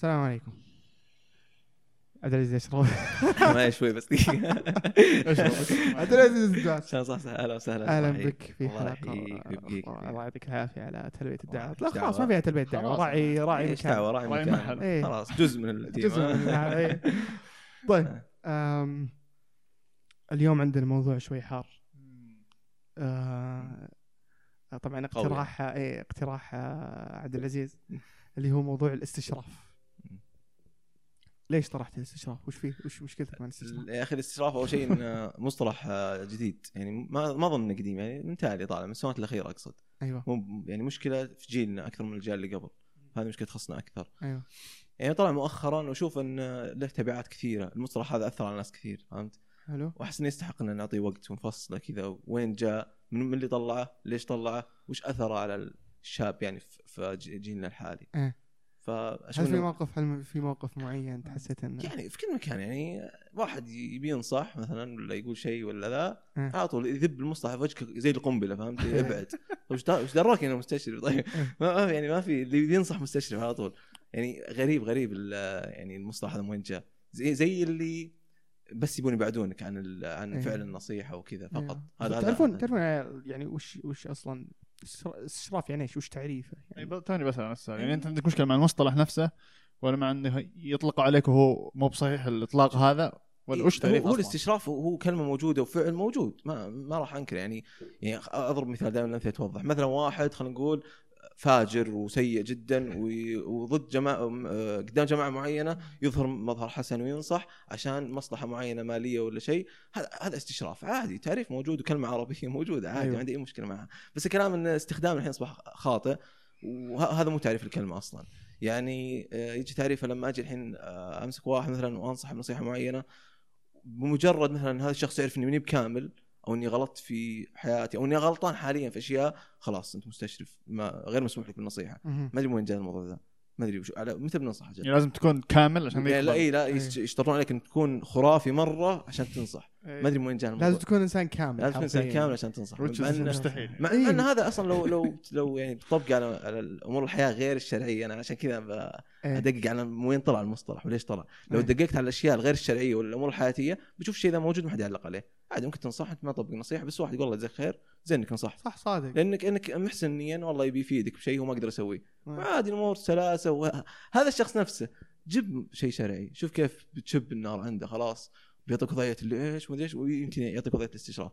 السلام عليكم. عبد العزيز اشرف ما شوي بس. دقيقة عبد العزيز صح؟ صح. أهلا وسهلا. أهلا بك. في حلقة. الله يعطيك العافية على تلبية الدعوة. إيش لا خلاص؟ ما فيها تلبية دعوة. راعي راعي دعوة؟ راعي راعي مكان. محل. إيه. خلاص. جزء من جزء من إيه. طيب أم، اليوم عندنا موضوع شوي حار. آه، طبعا. اقتراح إيه اقتراح آه، عبد العزيز اللي هو موضوع الاستشراف. ليش طرحت الاستشراف؟ وش فيه؟ وش مشكلتك مع الاستشراف؟ يا أخي الاستشراف أول شيء إنه مصطلح آه، جديد. يعني ما ما أظن إنه قديم يعني من تالي طالع من السنوات الأخيرة أقصد. أيوه. مو يعني مشكلة في جيلنا أكثر من الجيل اللي قبل. هذه مشكلة تخصنا أكثر. أيوه. يعني طلع مؤخرا واشوف إن له تبعات كثيرة. المصطلح هذا أثر على ناس كثير فهمت؟ حلو. وأحس إنه يستحق ان نعطيه وقت ونفصله كذا. وين جاء؟ من اللي طلعه؟ ليش طلعه؟ وش أثره على الشاب يعني في- جيلنا الحالي؟ إيه. فأشوف هل في موقف هل في موقف معين حسيت انه يعني في كل مكان يعني واحد يبي ينصح مثلا ولا يقول شيء ولا ذا إيه. على طول يذب المصطلح في وجهك زي القنبلة فهمت؟ ابعد. طيب وش وش دراك انه مستشرف طيب. ما ما في- يعني ما في اللي بينصح مستشرف على طول. يعني غريب غريب يعني المصطلح هذا من وين جاء زي زي اللي بس يبون يبعدونك عن عن إيه. فعل النصيحة وكذا فقط. هذا- تعرفون تعرفون يعني وش وش أصلا استشراف يعني إيش؟ وش تعريفه؟ يعني توني بسال عن السؤال يعني أنت عندك مشكلة مع المصطلح نفسه ولا مع إنه يطلق عليك وهو مو بصحيح الإطلاق هذا ولا وش هو, تعريف هو؟ الاستشراف هو- هو كلمة موجودة وفعل موجود ما ما راح أنكر يعني يعني أضرب مثال دائما الامثله توضح مثلا واحد خلينا نقول فاجر وسيء جدا وضد جماعة آه، قدام جماعة معينة يظهر مظهر حسن وينصح عشان مصلحة معينة مالية ولا شيء. هذا استشراف عادي تعريف موجود وكلمة عربية موجودة عادي أيوة. ما عندي أي مشكلة معها. بس الكلام إن استخدام الحين أصبح خاطئ وهذا مو تعريف الكلمة أصلا. يعني آه، يجي تعريفه لما أجي الحين آه، أمسك واحد مثلا وانصح بنصيحة معينة بمجرد مثلا هذا الشخص يعرف إني ماني بكامل أو إني غلطت في حياتي أو إني غلطان حاليا في أشياء خلاص أنت مستشرف ما غير مسموح لك بالنصيحة. ما أدري وين جاء الموضوع ذا ما أدري وش على متى بننصح يعني لازم تكون كامل عشان يعني لا. إي لا يشترطون عليك ان تكون خرافي مرة عشان تنصح ما أدري من وين جاء الموضوع لازم تكون إنسان كامل لازم تكون إنسان. كامل عشان تنصح مستحيل مع إيه. إن هذا أصلا لو لو لو يعني تطبق على على امور الحياة غير الشرعية أنا عشان كذا. أدقق على وين طلع المصطلح وليش طلع لو. دققت على الأشياء الغير الشرعية والأمور الحياتية بتشوف الشيء ذا موجود ما حد يعلق عليه عادي ممكن تنصح انت ما تطبق نصيحة بس واحد يقول الله يجزاك خير زين انك نصحت صح صادق. لانك انك محسن نيا والله يبي يفيدك بشيء هو ما أقدر اسويه إيه. عادي الأمور سلاسة وهذا الشخص نفسه جيب شيء شرعي. شوف كيف بتشب النار عنده خلاص. بيعطيك وضعية اللي إيش ومدري إيش ويمكن يعطيك وضعية الاستشراف.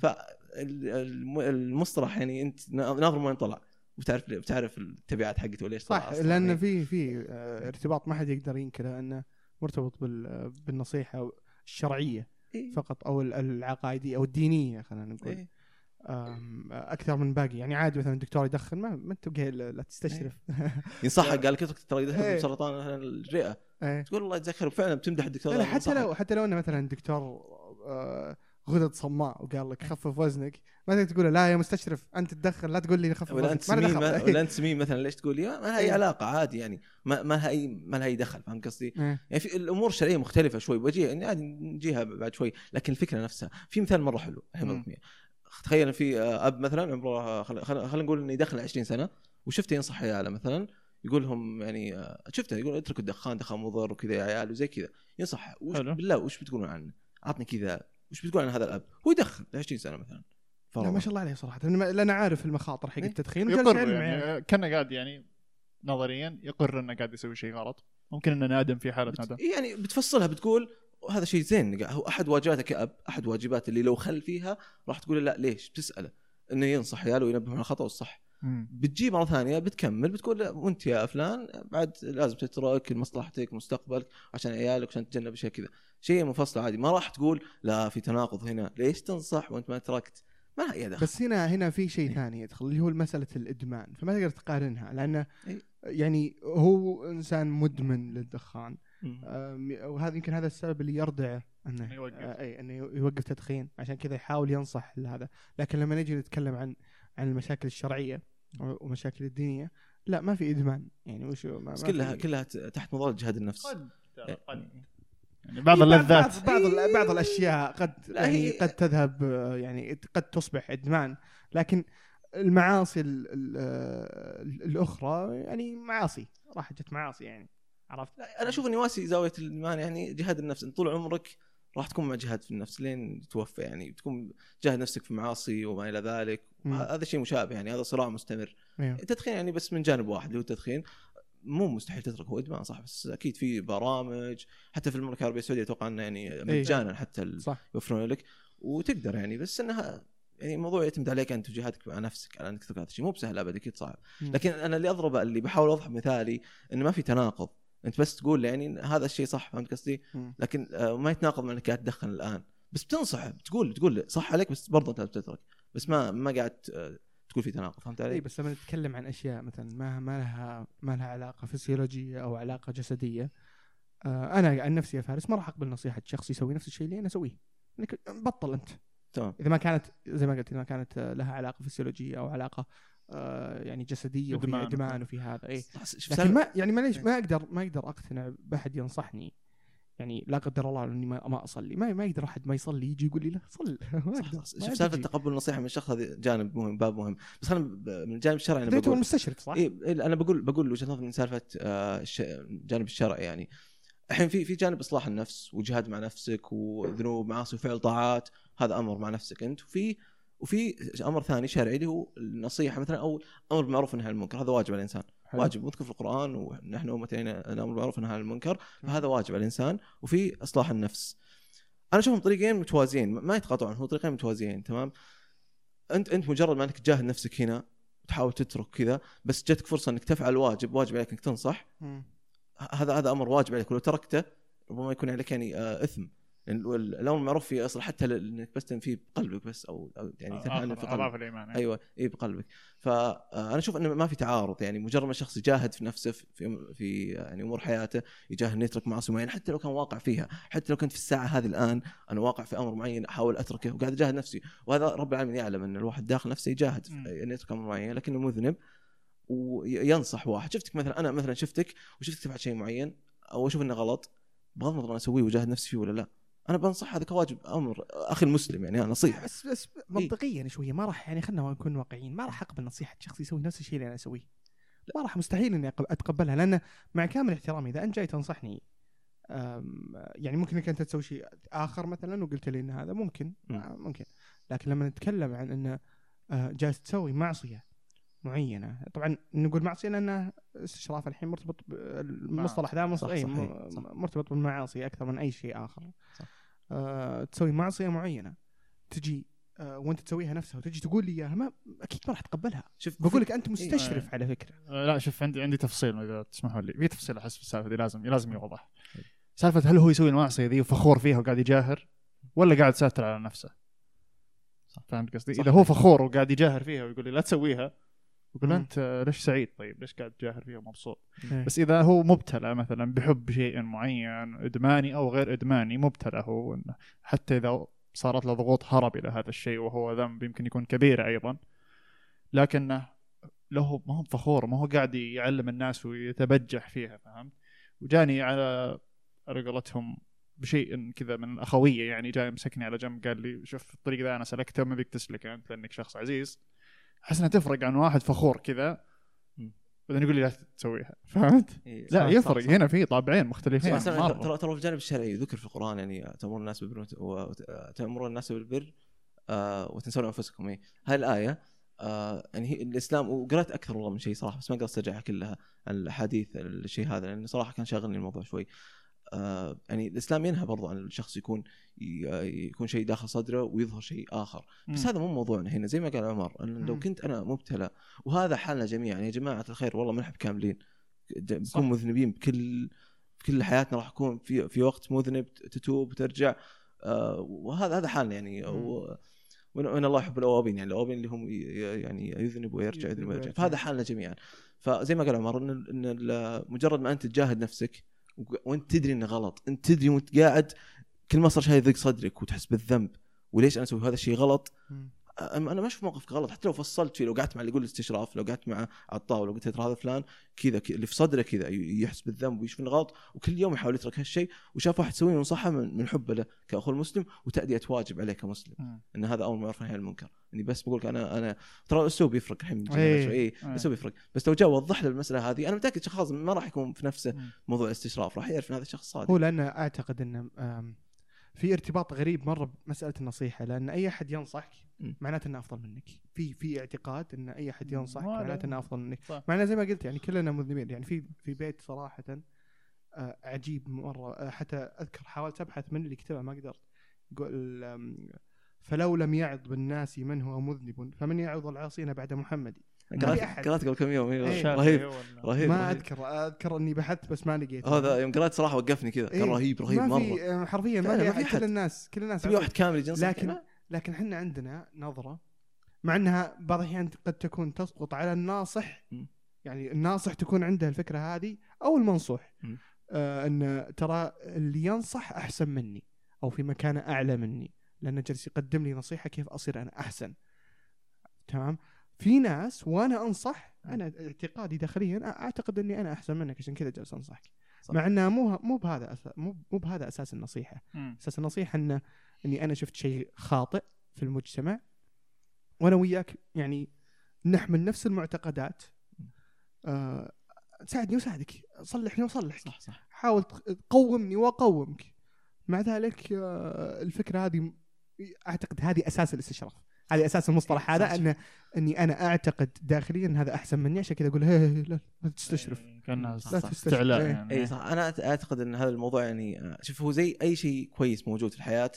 فالمصطلح يعني انت ناظر وين طلع؟ وتعرف بتعرف التبعات حقته وليش صح. لأن إيه. في في آه، ارتباط ما حد يقدر ينكره إنه مرتبط بال- بالنصيحة الشرعية. إيه. فقط أو ال- العقائدية أو الدينية خلينا نقول إيه. أكثر من باقي يعني عادي مثلا الدكتور يدخن ما, ما انت لا تستشرف ينصحك قال لك ترى إيه. يدخل بسرطان مثلاً الرئه إيه. تقول الله يجزاك خير فعلا بتمدح الدكتور لا حتى. لو حتى لو إنه مثلا دكتور آه، غدد صماء وقال لك خفف وزنك ما تقدر تقول لا يا مستشرف أنت تدخن لا تقول لي خفف انت وزنك ما سمين. ما- ولا أنت سمين مثلا ليش تقول لي ما لها اي إيه. علاقة عادي يعني ما ما لها اي ما لها أي دخل فاهم قصدي؟ إيه. يعني في الأمور الشرعية مختلفة شوي بجي يعني عادي نجيها بعد شوي لكن الفكرة نفسها في مثال مرة حلو إياه. تخيل في أب مثلا عمره خلينا خل... خل نقول إنه يدخل 20 سنة وشفته ينصح عياله مثلا يقول لهم يعني آه، شفته يقول اتركوا الدخان دخان مضر وكذا يا عيال وزي كذا ينصح وش. بالله وش بتقولون عنه؟ عطني كذا وش بتقول عن هذا الأب؟ هو يدخن 20 سنة مثلا لا. ما شاء الله عليه صراحة لأن- لأن عارف المخاطر حق إيه. التدخين يقر يعني عياله. كأنه قاعد يعني نظريا يقر إنه قاعد يسوي شيء غلط ممكن إنه نادم في حالة ندم بت... يعني بتفصلها بتقول هذا شيء زين هو أحد واجباتك كاب أحد واجبات اللي لو خل فيها راح تقول له لا ليش بتسأله إنه ينصح عياله وينبههم على الخطأ والصح. بتجي مرة ثانية بتكمل بتقول وأنت يا فلان بعد لازم تترك لمصلحتك مستقبلك عشان عيالك عشان تتجنب أشياء كذا. شيء منفصل عادي. ما راح تقول لا في تناقض هنا. ليش تنصح وأنت ما تركت؟ ما لها أي دخل. بس هنا هنا في شيء إيه. ثاني يدخل اللي هو مسألة الإدمان. فما تقدر تقارنها لأنه إيه. يعني هو إنسان مدمن للدخان. وهذا يمكن هذا السبب اللي يردعه أنه يوقف. آه، اي إنه يوقف تدخين. عشان كذا يحاول ينصح هذا لكن لما نجي نتكلم عن عن المشاكل الشرعية ومشاكل الدينية. لا ما في إدمان. يعني وش ما ما بس كلها في- كلها تحت مظله جهاد النفس. قد إيه. قد. يعني بعض إيه، اللذات. بعض بعض, بعض الأشياء قد يعني هي- قد تذهب يعني قد تصبح إدمان. لكن المعاصي ال ال آه، الأخرى يعني معاصي. راح جت معاصي يعني عرفت؟ أنا أشوف اني واسي زاوية الايمان يعني جهاد النفس. أنت طول عمرك راح تكون مع جهاد في النفس لين تتوفى يعني تكون جاهد نفسك في معاصي وما إلى ذلك. مم. هذا شيء مشابه يعني هذا صراع مستمر. أيوه التدخين يعني بس من جانب واحد اللي هو التدخين. مو مستحيل تترك هو إدمان صح بس أكيد في برامج حتى في المملكة العربية السعودية أتوقع إنه يعني مجانا حتى يوفرون لك. وتقدر يعني بس إنها يعني الموضوع يعتمد عليك أنت وجهادك مع نفسك على إنك تترك هذا الشيء. مو بسهل ابدا أكيد صعب. مم. لكن أنا اللي أضربه اللي بحاول أوضح مثالي انه ما في تناقض. انت بس تقول يعني هذا الشيء صح فهمت قصدي؟ لكن آه، ما يتناقض مع إنك قاعد تدخن الآن. بس بتنصح بتقول تقول صح عليك بس برضه أنت بتترك. بس ما ما قاعد آه، تقول في تناقض فهمت علي؟ اي بس لما نتكلم عن أشياء مثلا ما ما لها ما لها علاقة فسيولوجية أو علاقة جسدية آه أنا عن نفسي يا فارس ما راح أقبل نصيحة شخص يسوي نفس الشيء اللي أنا أسويه. بطل أنت. تمام. إذا ما كانت زي ما قلت إذا ما كانت لها علاقة فسيولوجية أو علاقة يعني جسدية وفي إدمان. ادمان وفي هذا. اي لكن ما يعني معليش ما أقدر ما أقدر أقتنع بأحد ينصحني. يعني لا قدر الله إني ما, ما أصلي. ما, ما يقدر أحد ما يصلي يجي يقول لي لا صل. شوف سالفة. تقبل النصيحة من الشخص هذا جانب مهم باب مهم. بس أنا من الجانب الشرعي أنا بقول المستشرف صح؟ إيه إيه، أنا بقول بقول وجهة نظري من سالفة آه، الجانب الشرعي يعني. الحين في في جانب إصلاح النفس وجهاد مع نفسك وذنوب معاصي وفعل طاعات هذا أمر مع نفسك أنت. وفي وفي أمر ثاني شرعي اللي هو النصيحة مثلا أو أمر بالمعروف والنهي عن المنكر هذا واجب على الإنسان. حلو. واجب مذكر في القرآن ونحن أمة الأمر بالمعروف والنهي عن المنكر فهذا واجب على الإنسان. وفي إصلاح النفس. أنا أشوفهم طريقين متوازيين ما يتقاطعون هو طريقين متوازيين تمام؟ أنت أنت مجرد ما أنك تجاهد نفسك هنا وتحاول تترك كذا بس جاتك فرصة إنك تفعل واجب واجب عليك إنك تنصح. ه- هذا هذا أمر واجب عليك ولو تركته ربما يكون عليك يعني آه، إثم. الامر المعروف فيه اصل حتى إنك بس تنفيه بقلبك بس أو, أو يعني تنهى عنه في قلبك. اضاف الإيمان أيوة. أيوه اي بقلبك. فانا أشوف إنه ما في تعارض يعني مجرد ما الشخص يجاهد في نفسه في في, في يعني أمور حياته يجاهد إنه يترك معاصي معينة حتى لو كان واقع فيها حتى لو كنت في الساعة هذه الآن أنا واقع في أمر معين أحاول أتركه وقاعد أجاهد نفسي. وهذا رب العالمين يعلم إن الواحد داخل نفسه يجاهد في. إنه يترك أمر معين لكنه مذنب وينصح واحد. شفتك مثلا أنا مثلا شفتك وشفتك تفعل شيء معين أو أشوف إنه غلط بغض النظر أنا أسويه وأجاهد نفسي فيه ولا لا. أنا بنصح هذا كواجب أمر أخي المسلم يعني نصيحة. بس بس منطقيا شوية ما راح يعني خلينا نكون واقعيين ما راح أقبل نصيحة شخص يسوي نفس الشيء اللي أنا أسويه. ما راح مستحيل إني أتقبلها لأن مع كامل احترامي إذا أنت جاي تنصحني يعني ممكن إنك أنت تسوي شيء آخر مثلا وقلت لي إن هذا ممكن. مم. آه، ممكن. لكن لما نتكلم عن إنه آه، جالس تسوي معصية معينة طبعا نقول معصية لأن استشراف الحين مرتبط بالمصطلح ذا صح. مرتبط بالمعاصي أكثر من أي شيء آخر. صح. آه، تسوي معصية معينة تجي آه، وانت تسويها نفسها وتجي تقول لي إياها ما أكيد ما راح تقبلها شوف بقول لك أنت مستشرف إيه. على فكرة آه، لا شوف عندي عندي تفصيل إذا تسمحوا لي في تفصيل أحس في السالفة دي لازم لازم يوضح سالفة هل هو يسوي المعصية ذي وفخور فيها وقاعد يجاهر ولا قاعد ساتر على نفسه صح. فهمت قصدي. إذا هو فخور وقاعد يجاهر فيها ويقول لي لا تسويها يقول. أنت ليش سعيد؟ طيب ليش قاعد تجاهر فيها؟ ومبسوط إيه. بس إذا هو مبتلى مثلا بحب شيء معين إدماني أو غير إدماني مبتلى هو. حتى إذا صارت له ضغوط هرب إلى هذا الشيء وهو ذنب يمكن يكون كبير أيضا. لكنه له ما هو فخور ما هو قاعد يعلم الناس ويتبجح فيها فهمت؟ وجاني على على قولتهم بشيء كذا من الأخوية يعني جاي مسكني على جنب قال لي شوف الطريق ذا أنا سلكته ما بيك تسلك أنت لأنك شخص عزيز. أحس إنها تفرق عن واحد فخور كذا. بعدين يقول لي لا تسويها فهمت؟ إيه، لا صح، يفرق صح، صح. هنا في طابعين مختلفين. ترى ترى في الجانب الشرعي ذكر في القرآن يعني تأمرون الناس بالبر تأمرون الناس بالبر آه، وتنسون أنفسكم إيه. هاي الآية آه، يعني هي الإسلام وقرأت أكثر والله من شيء صراحة بس ما أقدر استرجعها كلها الاحاديث الشيء هذا لأن صراحة كان شاغلني الموضوع شوي آه، يعني الإسلام ينهى برضو عن الشخص يكون يكون شيء داخل صدره ويظهر شيء آخر بس. هذا مو موضوعنا هنا زي ما قال عمر أن لو. كنت أنا مبتلى وهذا حالنا جميعا يا جماعة الخير والله ما نحب كاملين. نكون مذنبين بكل كل حياتنا راح يكون في في وقت مذنب تتوب وترجع آه وهذا هذا حالنا يعني وان الله يحب الأوابين يعني الأوابين اللي هم يعني يذنب ويرجع يذنب ويرجع. فهذا حالنا جميعا فزي ما قال عمر إن مجرد ما أنت تجاهد نفسك وانت تدري انه غلط. انت تدري وانت قاعد كل ما صار شيء يضيق صدرك وتحس بالذنب. وليش أنا أسوي هذا الشيء غلط. أنا ما أشوف موقفك غلط حتى لو فصلت فيه لو قعدت مع اللي يقول الاستشراف لو قعدت معه على الطاوله وقلت له ترى هذا فلان كذا اللي في صدره كذا يحس بالذنب ويشوف إنه غلط وكل يوم يحاول يترك هالشيء وشاف واحد يسويه وينصحه من من حبه له كاخو المسلم وتأدية واجب عليه كمسلم. إن هذا أمر معروف عن المنكر إني بس بقول لك أنا أنا ترى الأسلوب يفرق الحين من إيه. اي إيه. الأسلوب يفرق بس لو جاء وضح له المسألة هذه أنا متأكد شخص ما راح يكون في نفسه. موضوع الاستشراف راح يعرف إن هذا الشخص صادق هو لأنه أعتقد إنه في ارتباط غريب مرة بمسألة النصيحة لأن أي أحد ينصحك. معناته إنه أفضل منك في في اعتقاد إن أي أحد ينصحك. معناته إنه أفضل منك صح. مع إنه زي ما قلت يعني كلنا مذنبين يعني في في بيت صراحة آه، عجيب مرة آه، حتى أذكر حاولت أبحث من اللي كتبه ما قدرت يقول فلو لم يعظ بالناس من هو مذنب فمن يعظ العاصين بعد محمد في. قرات قبل كم يوم إيه، إيه. رهيب رهيب ما رهيب. أذكر أذكر إني بحثت بس ما لقيت هذا يوم قرأت صراحة وقفني كذا كان إيه. رهيب رهيب ما مرة في آه، حرفيا ما فعلا في في. كل أحد. الناس كل الناس تبي واحد كامل يجي ينصح لكن؟ لكن إحنا عندنا نظرة مع إنها بعض الأحيان قد تكون تسقط على الناصح. يعني الناصح تكون عنده الفكرة هذه أو المنصوح. آه إن ترى اللي ينصح أحسن مني أو في مكانة أعلى مني لأنه جالس يقدم لي نصيحة كيف أصير أنا أحسن تمام في ناس وأنا انصح أنا اعتقادي داخليا أعتقد إني أنا أحسن منك عشان كذا جالس أنصحك. صح. مع انها مو مو بهذا مو مو بهذا أساس النصيحة. مم. أساس النصيحة ان إني أنا شفت شيء خاطئ في المجتمع وأنا وياك يعني نحمل نفس المعتقدات. آه ساعدني وساعدك صلحني وصلحك. صح صح. حاول تق- تقومني واقومك مع ذلك آه الفكرة هذه م- أعتقد هذه أساس الاستشراف. هذه أساس المصطلح إيه، هذا. ان أني أنا أعتقد داخليا إن هذا أحسن مني عشان كذا أقول هي هي لا لا تستشرف. إيه، كانها استعلاء إيه. يعني. اي صح. أنا أعتقد إن هذا الموضوع يعني آه، شوف هو زي أي شيء كويس موجود في الحياة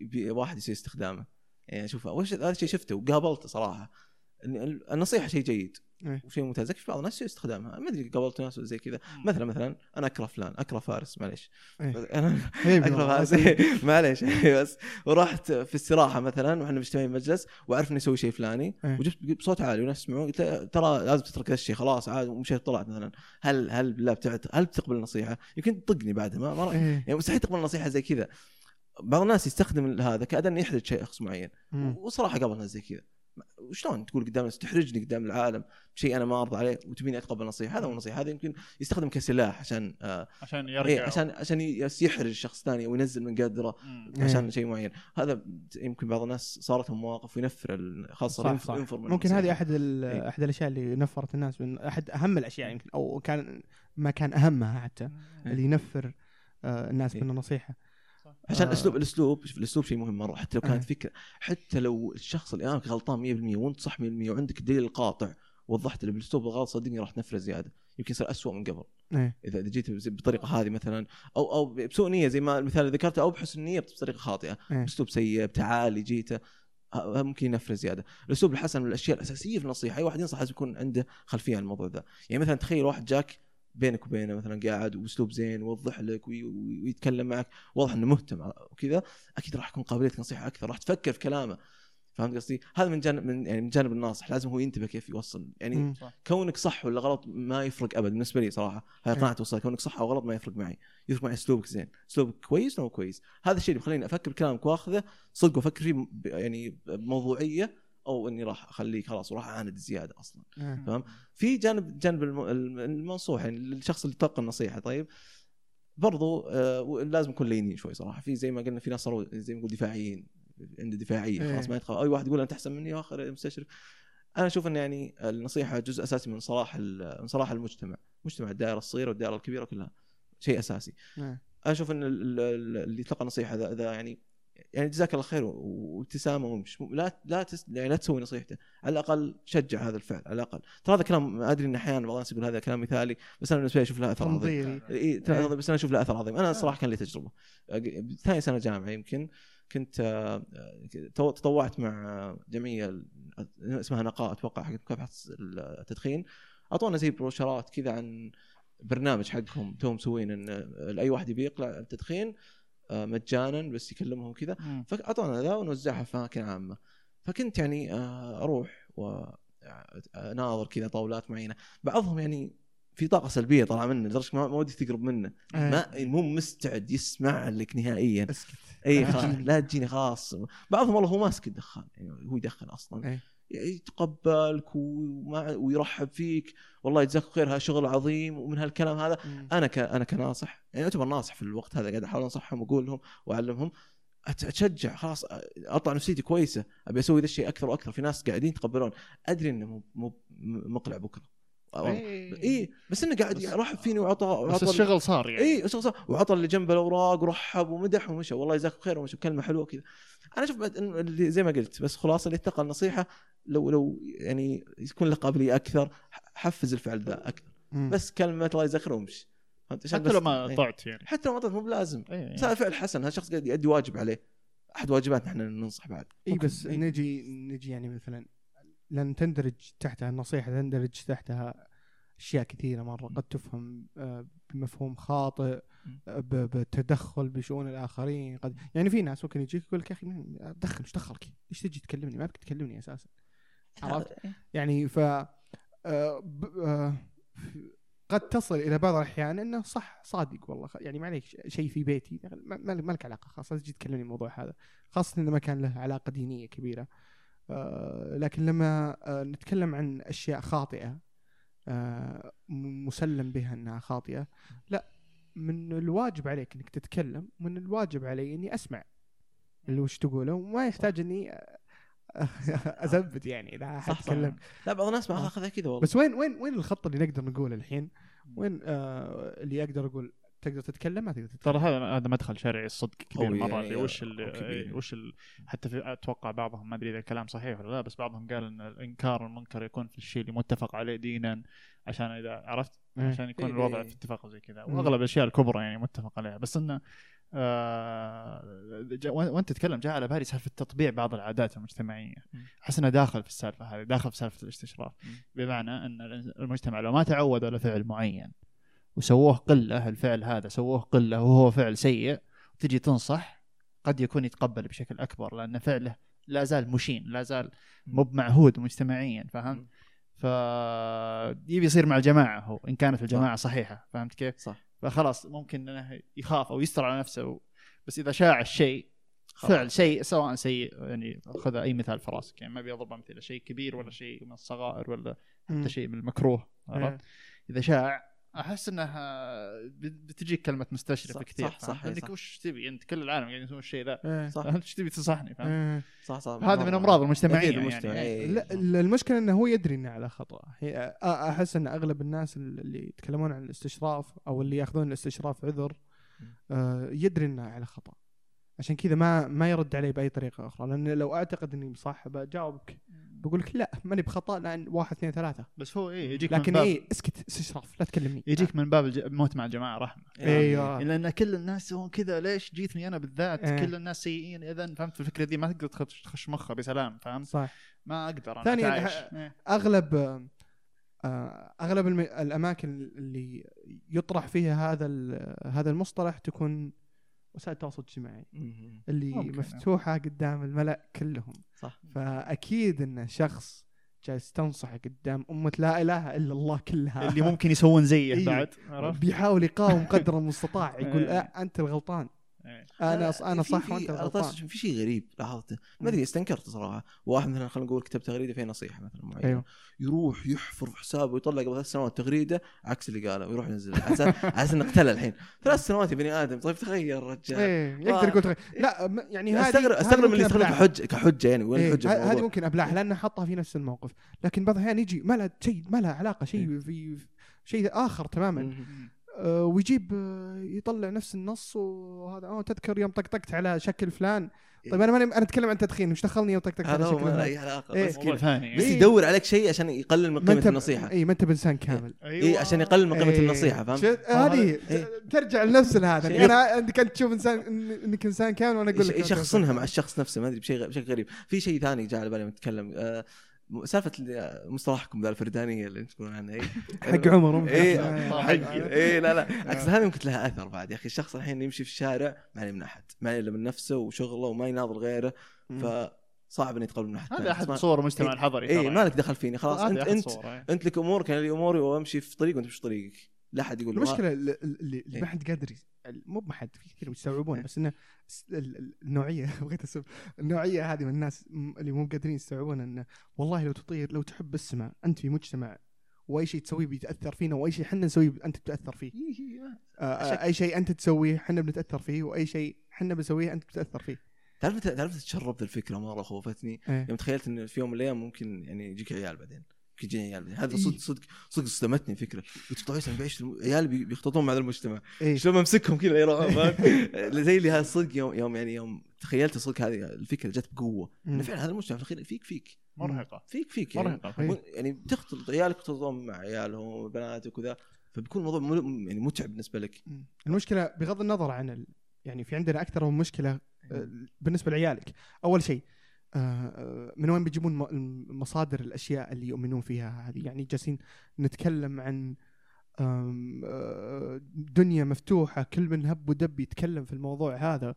بي- واحد يصير استخدامه يعني شوف وش هذا الشيء شفته وقابلته صراحة. إن ال- النصيحة شيء جيد. إيه. وشيء ممتاز لكن في بعض الناس يصير استخدامها ما أدري قابلت ناس زي كذا. مثلا مثلا أنا أكره فلان أكره فارس معليش إيه. أنا أكره. فارس معليش بس ورحت في استراحه مثلا وإحنا مجتمعين مجلس واعرف انه يسوي شيء فلاني إيه. وجبت بصوت عالي وناس يسمعون قلت ترى لازم تترك ذا الشيء خلاص عاد ومشيت طلعت مثلا هل هل بالله بتعت هل بتقبل النصيحة؟ يمكن تطقني بعدها ما, إيه. يعني مستحيل تقبل نصيحة زي كذا بعض الناس يستخدم هذا كاداه انه يحرج شخص معين مم. وصراحة قابل ناس زي كذا وشلون تقول قدام الناس تحرجني قدام العالم بشيء أنا ما أرضى عليه وتبيني أتقبل نصيحة هذا هو النصيحة هذا يمكن يستخدم كسلاح عشان آه عشان إيه يرجع عشان عشان يس- يحرج شخص ثاني وينزل من قدره مم. إيه. عشان شيء معين هذا يمكن بعض الناس صارت لهم مواقف وينفر خاصة صح ينفر, صح ينفر من ممكن. هذه أحد ال- إيه. أحد الأشياء اللي نفرت الناس من أحد أهم الأشياء يمكن أو كان ما كان أهمها حتى إيه. اللي ينفر آه، الناس إيه. من النصيحة عشان آه. الأسلوب الأسلوب شوف الأسلوب شيء مهم مرة حتى لو كانت إيه. فكرة حتى لو الشخص اللي امامك غلطان 100% وأنت صح 100% وعندك الدليل القاطع وضحت له بالأسلوب الغلط صدقني راح تنفره زيادة يمكن يصير اسوء من قبل إيه إذا جيت بالطريقة هذه مثلا أو أو بسوء نية زي ما المثال اللي ذكرته أو بحسن نية بطريقة خاطئة إيه. باسلوب سيء بتعالي جيته ممكن ينفر زيادة، الأسلوب الحسن من الأشياء الأساسية في النصيحة، أي واحد ينصح لازم يكون عنده خلفية عن الموضوع ذا، يعني مثلا تخيل واحد جاك بينك وبينه مثلا قاعد وأسلوب زين ويوضح لك وي- وي- ويتكلم معك. واضح إنه مهتم وكذا. أكيد راح يكون قابليتك نصيحة أكثر راح تفكر في كلامه. فهمت قصدي؟ هذا من جانب من يعني من جانب الناصح. لازم هو ينتبه كيف يوصل. يعني مم. كونك صح ولا غلط ما يفرق ابد بالنسبة لي صراحة هاي. قناعه وصل كونك صح أو غلط ما يفرق معي. يفرق معي أسلوبك زين. أسلوبك كويس ولا مو كويس؟ هذا الشيء اللي بيخليني أفكر بكلامك وأخذه صدق وأفكر فيه يعني بموضوعية أو إني راح أخليه خلاص وراح أعاند زيادة أصلا. تمام؟ في جانب جانب الم- الم- المنصوح يعني الشخص اللي تلقى النصيحة. طيب برضو آه لازم نكون لينين شوي صراحة. في زي ما قلنا في ناس صاروا زي ما نقول دفاعيين عنده دفاعية. خلاص ما يتخ... أي واحد يقول أنت أحسن مني اخر مستشرف أنا أشوف إن يعني النصيحة جزء أساسي من صلاح من صلاح المجتمع. مجتمع الدائرة الصغيرة والدائرة الكبيرة كلها. شيء أساسي. أشوف إن ال- ال- اللي تلقى نصيحه ذا, ذا يعني يعني جزاك الله خير وابتسامة ومش لا لا تس يعني لا تسوي نصيحته. على الأقل شجع هذا الفعل على الأقل. ترى هذا كلام أدري ان أحيانا بعض الناس يقول هذا كلام مثالي بس أنا بالنسبة لي أشوف له أثر عظيم. إيه. بس أنا أشوف له أثر عظيم. أنا صراحة كان لي تجربة. ثاني سنة جامعة يمكن كنت آه، تطوعت مع جمعيه اسمها نقاء أتوقع حق مكافحه التدخين. أعطونا زي بروشرات كذا عن برنامج حقهم توم مسوين إن أي واحد يبي يقلع التدخين. آه، مجانا بس يكلمهم كذا. فأعطونا ذا ونوزعها في اماكن عامة فكنت يعني آه، أروح وناظر كذا طاولات معينة بعضهم يعني في طاقة سلبية طالعه منه لدرجة ما ودك تقرب منه إيه. ما مو مستعد يسمع لك نهائيا أسكت اي لا خلاص تجيني. لا تجيني خلاص بعضهم والله هو ماسك الدخان يعني هو يدخن أصلا إيه. يتقبلك وما ويرحب فيك. والله يجزاك خير هذا شغل عظيم ومن هالكلام هذا. أنا ك... أنا كناصح يعني اعتبر ناصح في الوقت هذا قاعد أحاول أنصحهم وأقول لهم وأعلمهم. أتشجع خلاص أطلع نفسيتي كويسة أبي أسوي ذا الشيء أكثر وأكثر. في ناس قاعدين يتقبلون. أدري إنه مو مقلع بكرة. اي بس إنه قاعد يرحب فيني وعطى بس الشغل صار يعني. اي وصل- صل- وعطى اللي جنبه الأوراق ورحب ومدح ومشى. والله يجزاك خير ومشى. كلمة حلوة كذا. أنا أشوف اللي زي ما قلت بس خلاصة اللي اتقى النصيحة لو لو يعني يكون له قابلية أكثر حفز الفعل ذا أكثر. مم. بس كلمة الله يجزاك خير وامشي. حتى لو ما إيه. طعت يعني. حتى لو ما طلعت مو بلازم. إيه. بس هذا فعل حسن. هذا شخص قاعد يؤدي واجب عليه. أحد واجباتنا إحنا ننصح بعد. اي. بس إيه. نجي نجي يعني مثلا لأن تندرج تحتها النصيحة تندرج تحتها أشياء كثيرة مرة. قد تفهم آه، بمفهوم خاطئ آه، ب- بالتدخل بشؤون الآخرين. قد يعني في ناس ممكن يجيك يقول لك يا أخي من- دخل إيش دخلك؟ ليش تجي تكلمني؟ ما بك تكلمني أساسا. عرفت؟ يعني ف آه، قد تصل إلى بعض الأحيان إنه صح صادق والله. يعني معليش شيء في بيتي. ما ما ما لك علاقة خلاص لا تجي تكلمني الموضوع هذا؟ خاصة إنه ما كان له علاقة دينية كبيرة. لكن لما آه، نتكلم عن أشياء خاطئة آه، مسلم بها إنها خاطئة لا من الواجب عليك إنك تتكلم من الواجب علي إني أسمع اللي وش تقوله وما يحتاج إني آه، اثبت يعني إذا أحد تكلم لا بعض الناس ما آه. أخذها كذا والله. بس وين وين وين الخط اللي نقدر نقوله الحين؟ وين آه اللي أقدر أقول تقدر تتكلم ما تقدر تتكلم ترى هذا هذا مدخل شرعي الصدق كبير مرة اللي وش ال. إيه، وش ال حتى في أتوقع بعضهم ما أدري إذا الكلام صحيح ولا لا بس بعضهم قال إن الإنكار المنكر يكون في الشيء اللي متفق عليه دينا عشان إذا عرفت إيه. عشان يكون الوضع إيه. في اتفاق زي كذا. وأغلب الأشياء الكبرى يعني متفق عليها بس إنه آه وانت تتكلم جاء على بالي سالفة تطبيع بعض العادات المجتمعية. أحس إنه داخل في السالفة هذه داخل في سالفة الاستشراف. بمعنى إن المجتمع لو ما تعود على فعل معين وسووه قلة الفعل هذا سووه قلة وهو فعل سيء تجي تنصح قد يكون يتقبل بشكل أكبر لأن فعله لا زال مشين لا زال مو بمعهود مجتمعيا فهمت؟ ف يبي يصير مع الجماعه هو إن كانت الجماعة صحيحة فهمت كيف؟ صح فخلاص ممكن إنه يخاف أو يستر على نفسه و... بس إذا شاع الشيء. فعل شيء سواء سيء يعني خذ أي مثال في راسك يعني ما أبي أضرب أمثلة شيء كبير ولا شيء من الصغائر ولا. حتى شيء من المكروه عرفت؟ إيه. إذا شاع أحس انه آه، بتجيك كلمة مستشرف صح- كثير صح- صح،؟ إيه، إنك. وش تبي؟ أنت كل العالم قاعدين يسوون الشيء ذا. إيه. صح. فهمت إيش تبي تنصحني فهمت؟ إيه. صح صح. هذا من أمراض المجتمعيه يعني. إيه. لا ال- المشكلة إنه هو يدري إنه على خطأ. أحس إن أغلب الناس اللي يتكلمون عن الاستشراف أو اللي يأخذون الاستشراف عذر آه، يدري إنه على خطأ. عشان كذا ما ما يرد علي بأي طريقة أخرى. لأن لو أعتقد إني صح بجاوبك. بقول لك لا ماني بخطأ لأن واحد اثنين ثلاثة. بس هو إيه يجيك لكن من باب إيه اسكت استشراف لا تكلمني. يجيك من باب الج- الموت مع الجماعة رحمة. أيوه لأن كل الناس يسوون كذا ليش جيتني أنا بالذات؟ إيه. كل الناس سيئين إذا فهمت الفكرة دي؟ ما تقدر تخش تخش مخه بسلام فهمت؟ صح. ما أقدر أنا ثانياً، أتعايش. ه- إيه. أغلب آه، أغلب الم- الأماكن اللي يطرح فيها هذا ال- هذا المصطلح تكون وسائل التواصل الاجتماعي. اللي ممكن. مفتوحة قدام الملأ كلهم صح فأكيد إن شخص جالس تنصح قدام أمة لا إله إلا الله كلها اللي ممكن يسوون زيه إيه. بعد؟ بيحاول يقاوم قدر المستطاع يقول إيه. آه أنت الغلطان إيه. أنا لا، أنا في- صح وأنت طاس- في شيء غريب لاحظته ما أدري استنكرت صراحة واحد مثلا خلينا نقول كتب تغريدة فيها نصيحة مثلا معينة. أيوه. يروح يحفر في حسابه ويطلع قبل ثلاث سنوات تغريدة عكس اللي قاله ويروح ينزلها على أساس إنه اقتله الحين. ثلاث سنوات يا بني آدم. طيب تغير رجال. إيه يقدر. يقول تغير. لا م- يعني هذه استغرب استغرب من اللي يستخدمها أبلعها. كحجه كحجة يعني وين إيه، الحجة هذه؟ ممكن أبلعها لأنه حطها في نفس الموقف. لكن بعض الأحيان يجي ما لها شيء ما لها علاقة إيه. شيء في في- شيء آخر تماما. ويجيب آه، يطلع نفس النص وهذا آه تذكر يوم طقطقت على شكل فلان طيب أنا ماني أنا أتكلم عن تدخين وش دخلني يوم طقطقت على شكل فلان أي علاقة إيه. بس بس إيه. يدور عليك شيء عشان يقلل من قيمة النصيحة اي ما أنت بإنسان كامل اي عشان يقلل من قيمة إيه. النصيحة فهمت؟ شفت؟ هذه إيه. ترجع لنفس هذا أنا أنت تشوف إنسان إنك إنسان كامل وأنا أقول لك يش- يشخصنها مع الشخص نفسه ما أدري بشيء بشكل غريب في شيء ثاني جاء على بالي نتكلم آه، سالفة مصطلحكم ذا الفردانية اللي تقولون عنها إي. حق عمر ممكن. إيه آه، حق إيه لا لا. عكس هذه ممكن لها أثر بعد. يا أخي الشخص الحين يمشي في الشارع ما عليه من أحد ما عليه الا من نفسه وشغله وما يناظر غيره. ف صعب ان يتقبل من ناحيه هذا. أحد ما- صور المجتمع الحضري إي ترى مالك دخل فيني. خلاص انت انت. أنت لك أمورك أنا لي أموري وأمشي في طريق وأنت في طريقك. لا أحد يقول المشكلة اللي, اللي اللي إيه. ما حد قادر مو ما حد في كثير يستوعبون إيه. بس إنه النوعية بغيت اسب النوعية هذه من الناس اللي مو قادرين يستوعبون إنه والله لو تطير لو تحب السماء أنت في مجتمع وأي شيء تسويه بيتأثر فينا وأي شيء إحنا نسويه أنت بتأثر فيه آه، آه، شك. أي شيء أنت تسويه إحنا بنتأثر فيه وأي شيء إحنا بنسويه أنت بتتاثر فيه تعرف تعرف تشربت الفكرة مرة خوفتني إيه. يوم تخيلت إن في يوم من الأيام ممكن يعني يجيك عيال بعدين يجيني عيال بعدين هذا إيه. صدق صدق صدق صدمتني الفكرة. قلت طيب أنا بعيش عيال بي- بيختلطون مع هذا المجتمع. إيه. شلون أمسكهم كذا يروحون؟ زي اللي هذا صدق يوم يوم يعني يوم تخيلت صدق هذه الفكرة جت بقوة. إنه. فعلا هذا المجتمع في الأخير فيك فيك. مرهقة. فيك فيك يعني. مرهقة إيه. مو- يعني بتختلط عيالك يختلطون مع عيالهم وبناتك وكذا فبيكون الموضوع يعني متعب بالنسبة لك. المشكلة بغض النظر عن ال... يعني في عندنا أكثر من مشكلة آه، بالنسبة لعيالك. أول شيء من وين بيجيبون مصادر الأشياء اللي يؤمنون فيها هذه؟ يعني جالسين نتكلم عن آه، دنيا مفتوحة كل من هب ودب يتكلم في الموضوع هذا.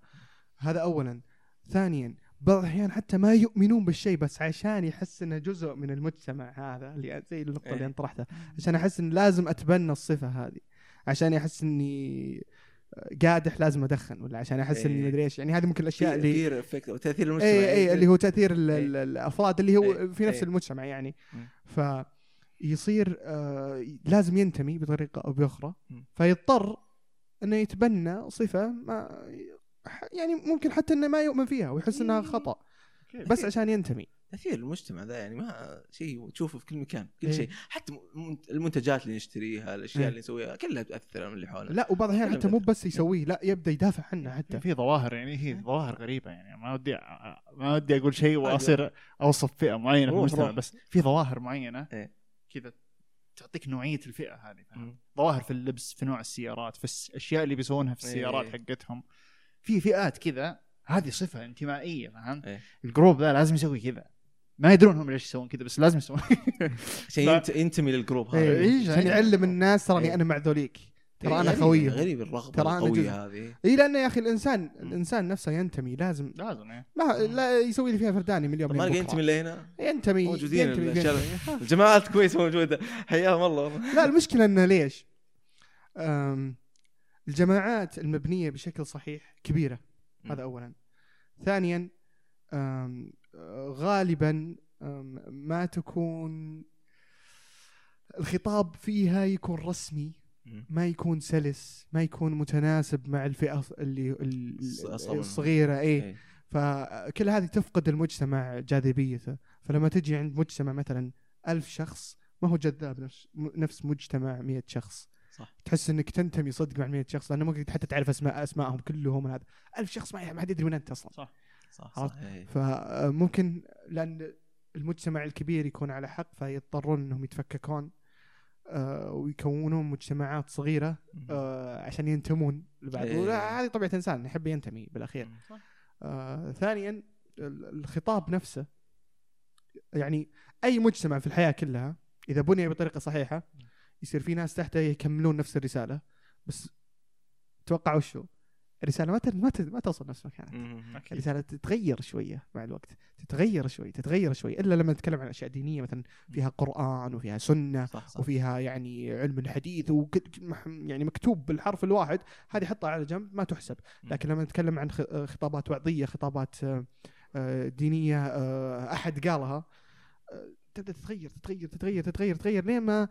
هذا اولا. ثانيا بعض الأحيان حتى ما يؤمنون بالشيء بس عشان يحس إنه جزء من المجتمع هذا. اللي زي النقطه اللي إيه. أنت طرحتها. عشان أحس إن لازم أتبنى الصفة هذه. عشان احس إني قادح لازم ادخن ولا عشان احس اني إيه. مدري إيش يعني هذه ممكن الأشياء اللي peer effect وتاثير المجتمع اي اي اللي هو تأثير إيه. ال- الأفراد اللي هو إيه. في نفس إيه. المجتمع يعني مم. فيصير آه لازم ينتمي بطريقة أو بأخرى. فيضطر إنه يتبنى صفة ما يعني ممكن حتى إنه ما يؤمن فيها ويحس إنها خطأ بس عشان ينتمي تأثير المجتمع ذا يعني ما شيء تشوفه في كل مكان كل إيه. شيء حتى المنتجات اللي نشتريها الأشياء إيه. اللي نسويها كلها تأثر على اللي حولنا لا وبعض الأحيان حتى مو. بس يسويه لا يبدأ يدافع عنه حتى في ظواهر يعني هي ظواهر غريبة يعني ما ودي ما ودي أقول شيء وأصير أوصف فئة معينة في المجتمع. بس في ظواهر معينة إيه. كذا تعطيك نوعية الفئة هذه. ظواهر في اللبس في نوع السيارات في الأشياء اللي بيسوونها في السيارات إيه. حقتهم في فئات كذا هذه صفة انتمائية فهمت؟ إيه. ال group ذا لازم يسوي كذا ما يدرون هم ليش يسوون كذا بس لازم يسوون عشان لا. ينت- ينتمي لل group هذا إيه. إيه، عشان يعني- يعلم الناس تراني إيه. أنا مع ذوليك ترى إيه، أنا غريب- خويهم غريب الرغبة ترى. القوية هذه اي لأنه يا أخي الانسان الإنسان نفسه ينتمي لازم لازم إيه. ما لا يسوي لي فيها فرداني من اليوم ما. ينتمي لهنا ينتمي موجودين. الجماعات كويسه موجودة حياهم الله والله لا المشكلة إنه ليش؟ أم الجماعات المبنية بشكل صحيح كبيرة. هذا اولا ثانيا غالبا ما تكون الخطاب فيها يكون رسمي. ما يكون سلس ما يكون متناسب مع الفئة اللي. الصغيرة اي إيه. فكل هذه تفقد المجتمع جاذبيته فلما تجي عند مجتمع مثلا ألف شخص ما هو جذاب نفس نفس مجتمع مئة شخص صح. تحس إنك تنتمي صدق مع 100 شخص لأنه ممكن حتى تعرف اسماء اسمائهم كلهم هذا ألف شخص ما ما حد يدري من أنت أصلا صح صح؟ صح. فممكن لأن المجتمع الكبير يكون على حق فيضطرون إنهم يتفككون آه، ويكونون مجتمعات صغيرة آه، عشان ينتمون لبعض إيه. هذه طبيعة إنسان يحب ينتمي بالأخير. آه ثانيا ال- الخطاب نفسه يعني أي مجتمع في الحياة كلها إذا بني بطريقة صحيحة يصير في ناس تحته يكملون نفس الرسالة بس توقع وشو؟ الرساله ما ما ت- ما توصل نفس مكانها الرساله تتغير شوية مع الوقت تتغير شوي تتغير شوي إلا لما نتكلم عن أشياء دينية مثلا فيها قرآن وفيها سنة صح صح. وفيها يعني علم الحديث يعني مكتوب بالحرف الواحد هذه حطها على جنب ما تحسب. لكن لما نتكلم عن خ- خطابات وعظية خطابات آه، آه، دينية آه، أحد قالها آه، تبدأ تتغير تتغير تتغير تتغير تتغير. لين ما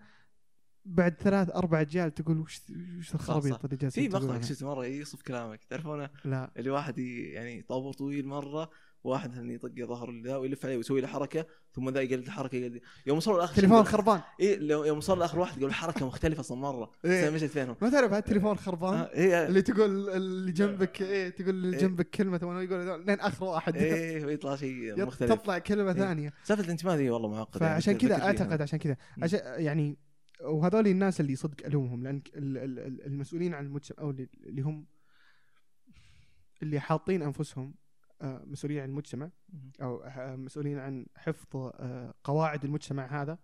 بعد ثلاث أربع أجيال تقول وش وش الخرابيط اللي جالسين في مقطع تقولونها؟ شفت مرة يصف كلامك تعرفونه لا اللي واحد يعني طابور طويل مرة واحد مثلا يطق ظهر ذا ويلف عليه ويسوي له حركة ثم ذا يقلد الحركة يقلد يوم وصلوا الآخر تليفون خربان اي يوم وصل الآخر واحد قال حركة مختلفة أصلا مرة إيه. مشت فينهم ما تعرف هذا التليفون خربان آه، إيه اللي تقول اللي جنبك إيه تقول اللي إيه. جنبك كلمة ثم يقول لين آخر واحد إيه ويطلع شيء مختلف تطلع كلمة إيه. ثانية سالفة الانتماء ذي والله معقدة يعني فعشان تذكر كذا. أعتقد عشان كذا. عشان يعني وهذول الناس اللي صدق ألومهم لأن ال- ال- ال- المسؤولين عن المجتمع أو اللي هم اللي حاطين أنفسهم آه، مسؤولين عن المجتمع. أو آه، مسؤولين عن حفظ آه، قواعد المجتمع هذا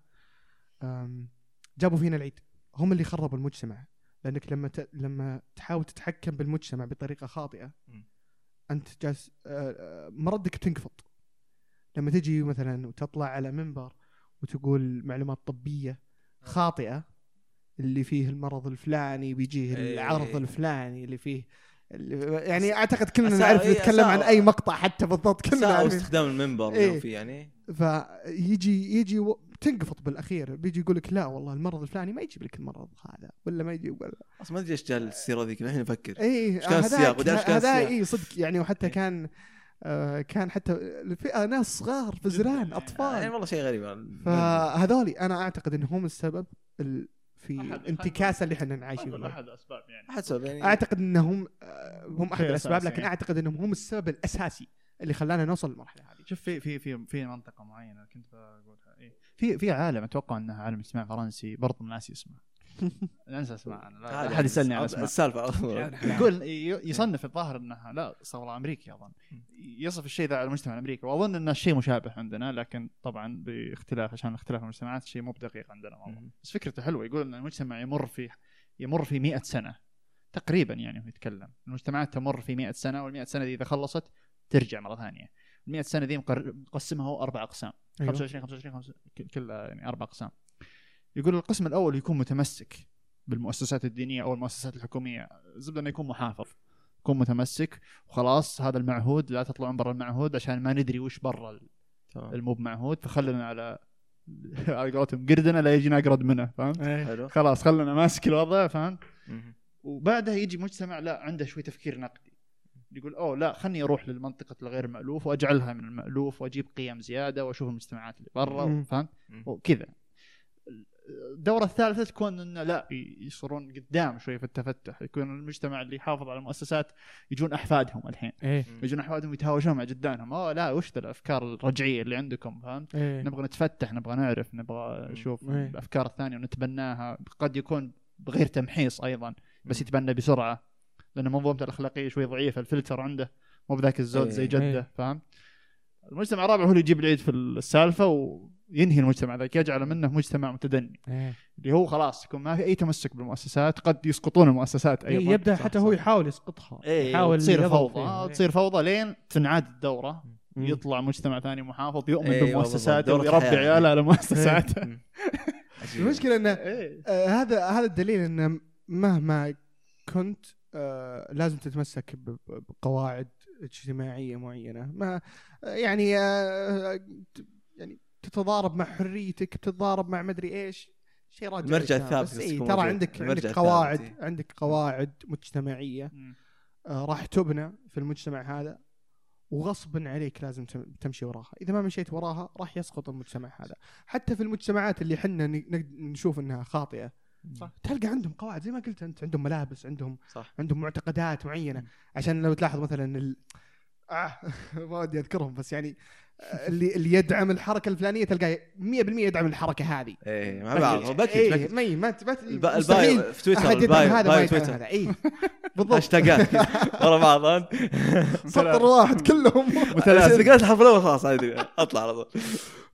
جابوا فينا العيد هم اللي خربوا المجتمع لأنك لما. لما تحاول تتحكم بالمجتمع بطريقة خاطئة. أنت جالس مردك بتنقفض لما تجي مثلا وتطلع على منبر وتقول معلومات طبية خاطئة اللي فيه المرض الفلاني بيجيه إيه. العرض الفلاني اللي فيه اللي يعني أعتقد كلنا نعرف إيه، نتكلم عن أي مقطع حتى بالضبط كلنا عارفين استخدام المنبر إيه. إيه؟ في يعني فيجي يجي و... تنقفط بالأخير بيجي يقول لك لا والله المرض الفلاني ما يجيب لك المرض هذا ولا ما يجيب ولا أصلا ما أدري إيش جاء السيره ذيك الحين أفكر اي كان كان هذا السياق؟ اي صدق يعني وحتى كان آه كان حتى الفئة ناس صغار بزران يعني أطفال. والله شيء غريب. فهذولي أنا أعتقد إنهم السبب ال... في الانتكاسه اللي إحنا عايشين أقول فيها أحد الاسباب يعني. أحد سبب يعني. أعتقد إنهم آه، هم أحد الأسباب. لكن أعتقد إنهم هم السبب الأساسي اللي خلانا نوصل للمرحلة هذه. شوف في في في في منطقة معينة كنت بقولها. إيه. في في عالم أتوقع إنه عالم اجتماع فرنسي برضه ناسي اسمه. أنسى. لا عادي أحد يسألني عن الس- اسمه السالفة يقول ي- يصنف الظاهر إنها لا والله امريكي أظن. يصف الشيء ذا على المجتمع الأمريكي. وأظن إن الشيء مشابه عندنا لكن طبعا باختلاف عشان اختلاف المجتمعات الشيء مو بدقيق عندنا والله. بس فكرته حلوة. يقول إن المجتمع يمر في يمر في 100 سنة. تقريبا يعني هو يتكلم. المجتمعات تمر في 100 سنة وال100 سنة دي إذا خلصت ترجع مرة ثانية. ال 100 سنة دي مقسمها هو أربع أقسام. أيوه. 25 25 خمسة- ك- كلها يعني أربع أقسام. يقول القسم الأول يكون متمسك بالمؤسسات الدينية أو المؤسسات الحكومية زبده انه يكون محافظ يكون متمسك وخلاص هذا المعهود لا تطلعون برا المعهود عشان ما ندري وش برا. المو بمعهود فخلنا على على قولتهم قردنا لا يجينا اقرد منه فهمت؟ حلو خلاص خلنا ماسك الوضع فهمت؟ وبعدها يجي مجتمع لا عنده شوي تفكير نقدي يقول أوه لا خلني أروح للمنطقة الغير مألوف وأجعلها من المألوف وأجيب قيم زيادة وأشوف المجتمعات اللي برا. فهمت؟ وكذا الدورة الثالثة تكون إنه لا ي- يصيرون قدام شوي في التفتح يكون المجتمع اللي يحافظ على المؤسسات يجون أحفادهم الحين مم. يجون أحفادهم يتهاوشون مع جدانهم أوه لا وش ذا الأفكار الرجعية اللي عندكم فهمت؟ إيه نبغى نتفتح نبغى نعرف نبغى. نشوف إيه. الأفكار الثانية ونتبناها قد يكون بغير تمحيص أيضا بس. يتبنى بسرعة لأن منظومته الأخلاقية شوي ضعيفة الفلتر عنده مو بذاك الزود زي إيه. جده إيه. فاهم؟ المجتمع الرابع هو اللي يجيب العيد في السالفة وينهي المجتمع ذاك يجعل منه مجتمع متدني إيه اللي هو خلاص يكون ما في أي تمسك بالمؤسسات قد يسقطون المؤسسات أيضا إيه يبدأ حتى. هو يحاول يسقطها إيه يحاول تصير فوضى. آه، إيه. تصير فوضى لين تنعاد الدورة مم. يطلع مجتمع ثاني محافظ يؤمن بالضبط، دورة ويربي. عياله على مؤسسات مم. عجيب. المشكلة انه إيه آه هذا هذا الدليل إن مهما كنت آه لازم تتمسك بقواعد اجتماعية معينة ما آه، يعني آه ت- يعني تتضارب مع حريتك تتضارب مع مدري إيش شيء راجع المرجع. الثابت إيه ترى. عندك عندك قواعد إيه. عندك قواعد مجتمعية. آه راح تبنى في المجتمع هذا وغصبا عليك لازم تم- تمشي وراها إذا ما مشيت وراها راح يسقط المجتمع هذا حتى في المجتمعات اللي حنا نشوف إنها خاطئة صح. تلقى عندهم قواعد زي ما قلت أنت عندهم ملابس عندهم صح عندهم معتقدات معينة. عشان لو تلاحظ مثلا ال... آه ما ودي أذكرهم بس يعني اللي اللي يدعم الحركة الفلانية تلقاه 100% يدعم الحركة هذه. مع بعض هو package مي ما ما ال bio في تويتر ال bio هذا ما يدعم هذا. اي بالضبط. هاشتاجات ورا بعض؟ سطر واحد كلهم. إذا قريت الحرف الأول خلاص أطلع على طول.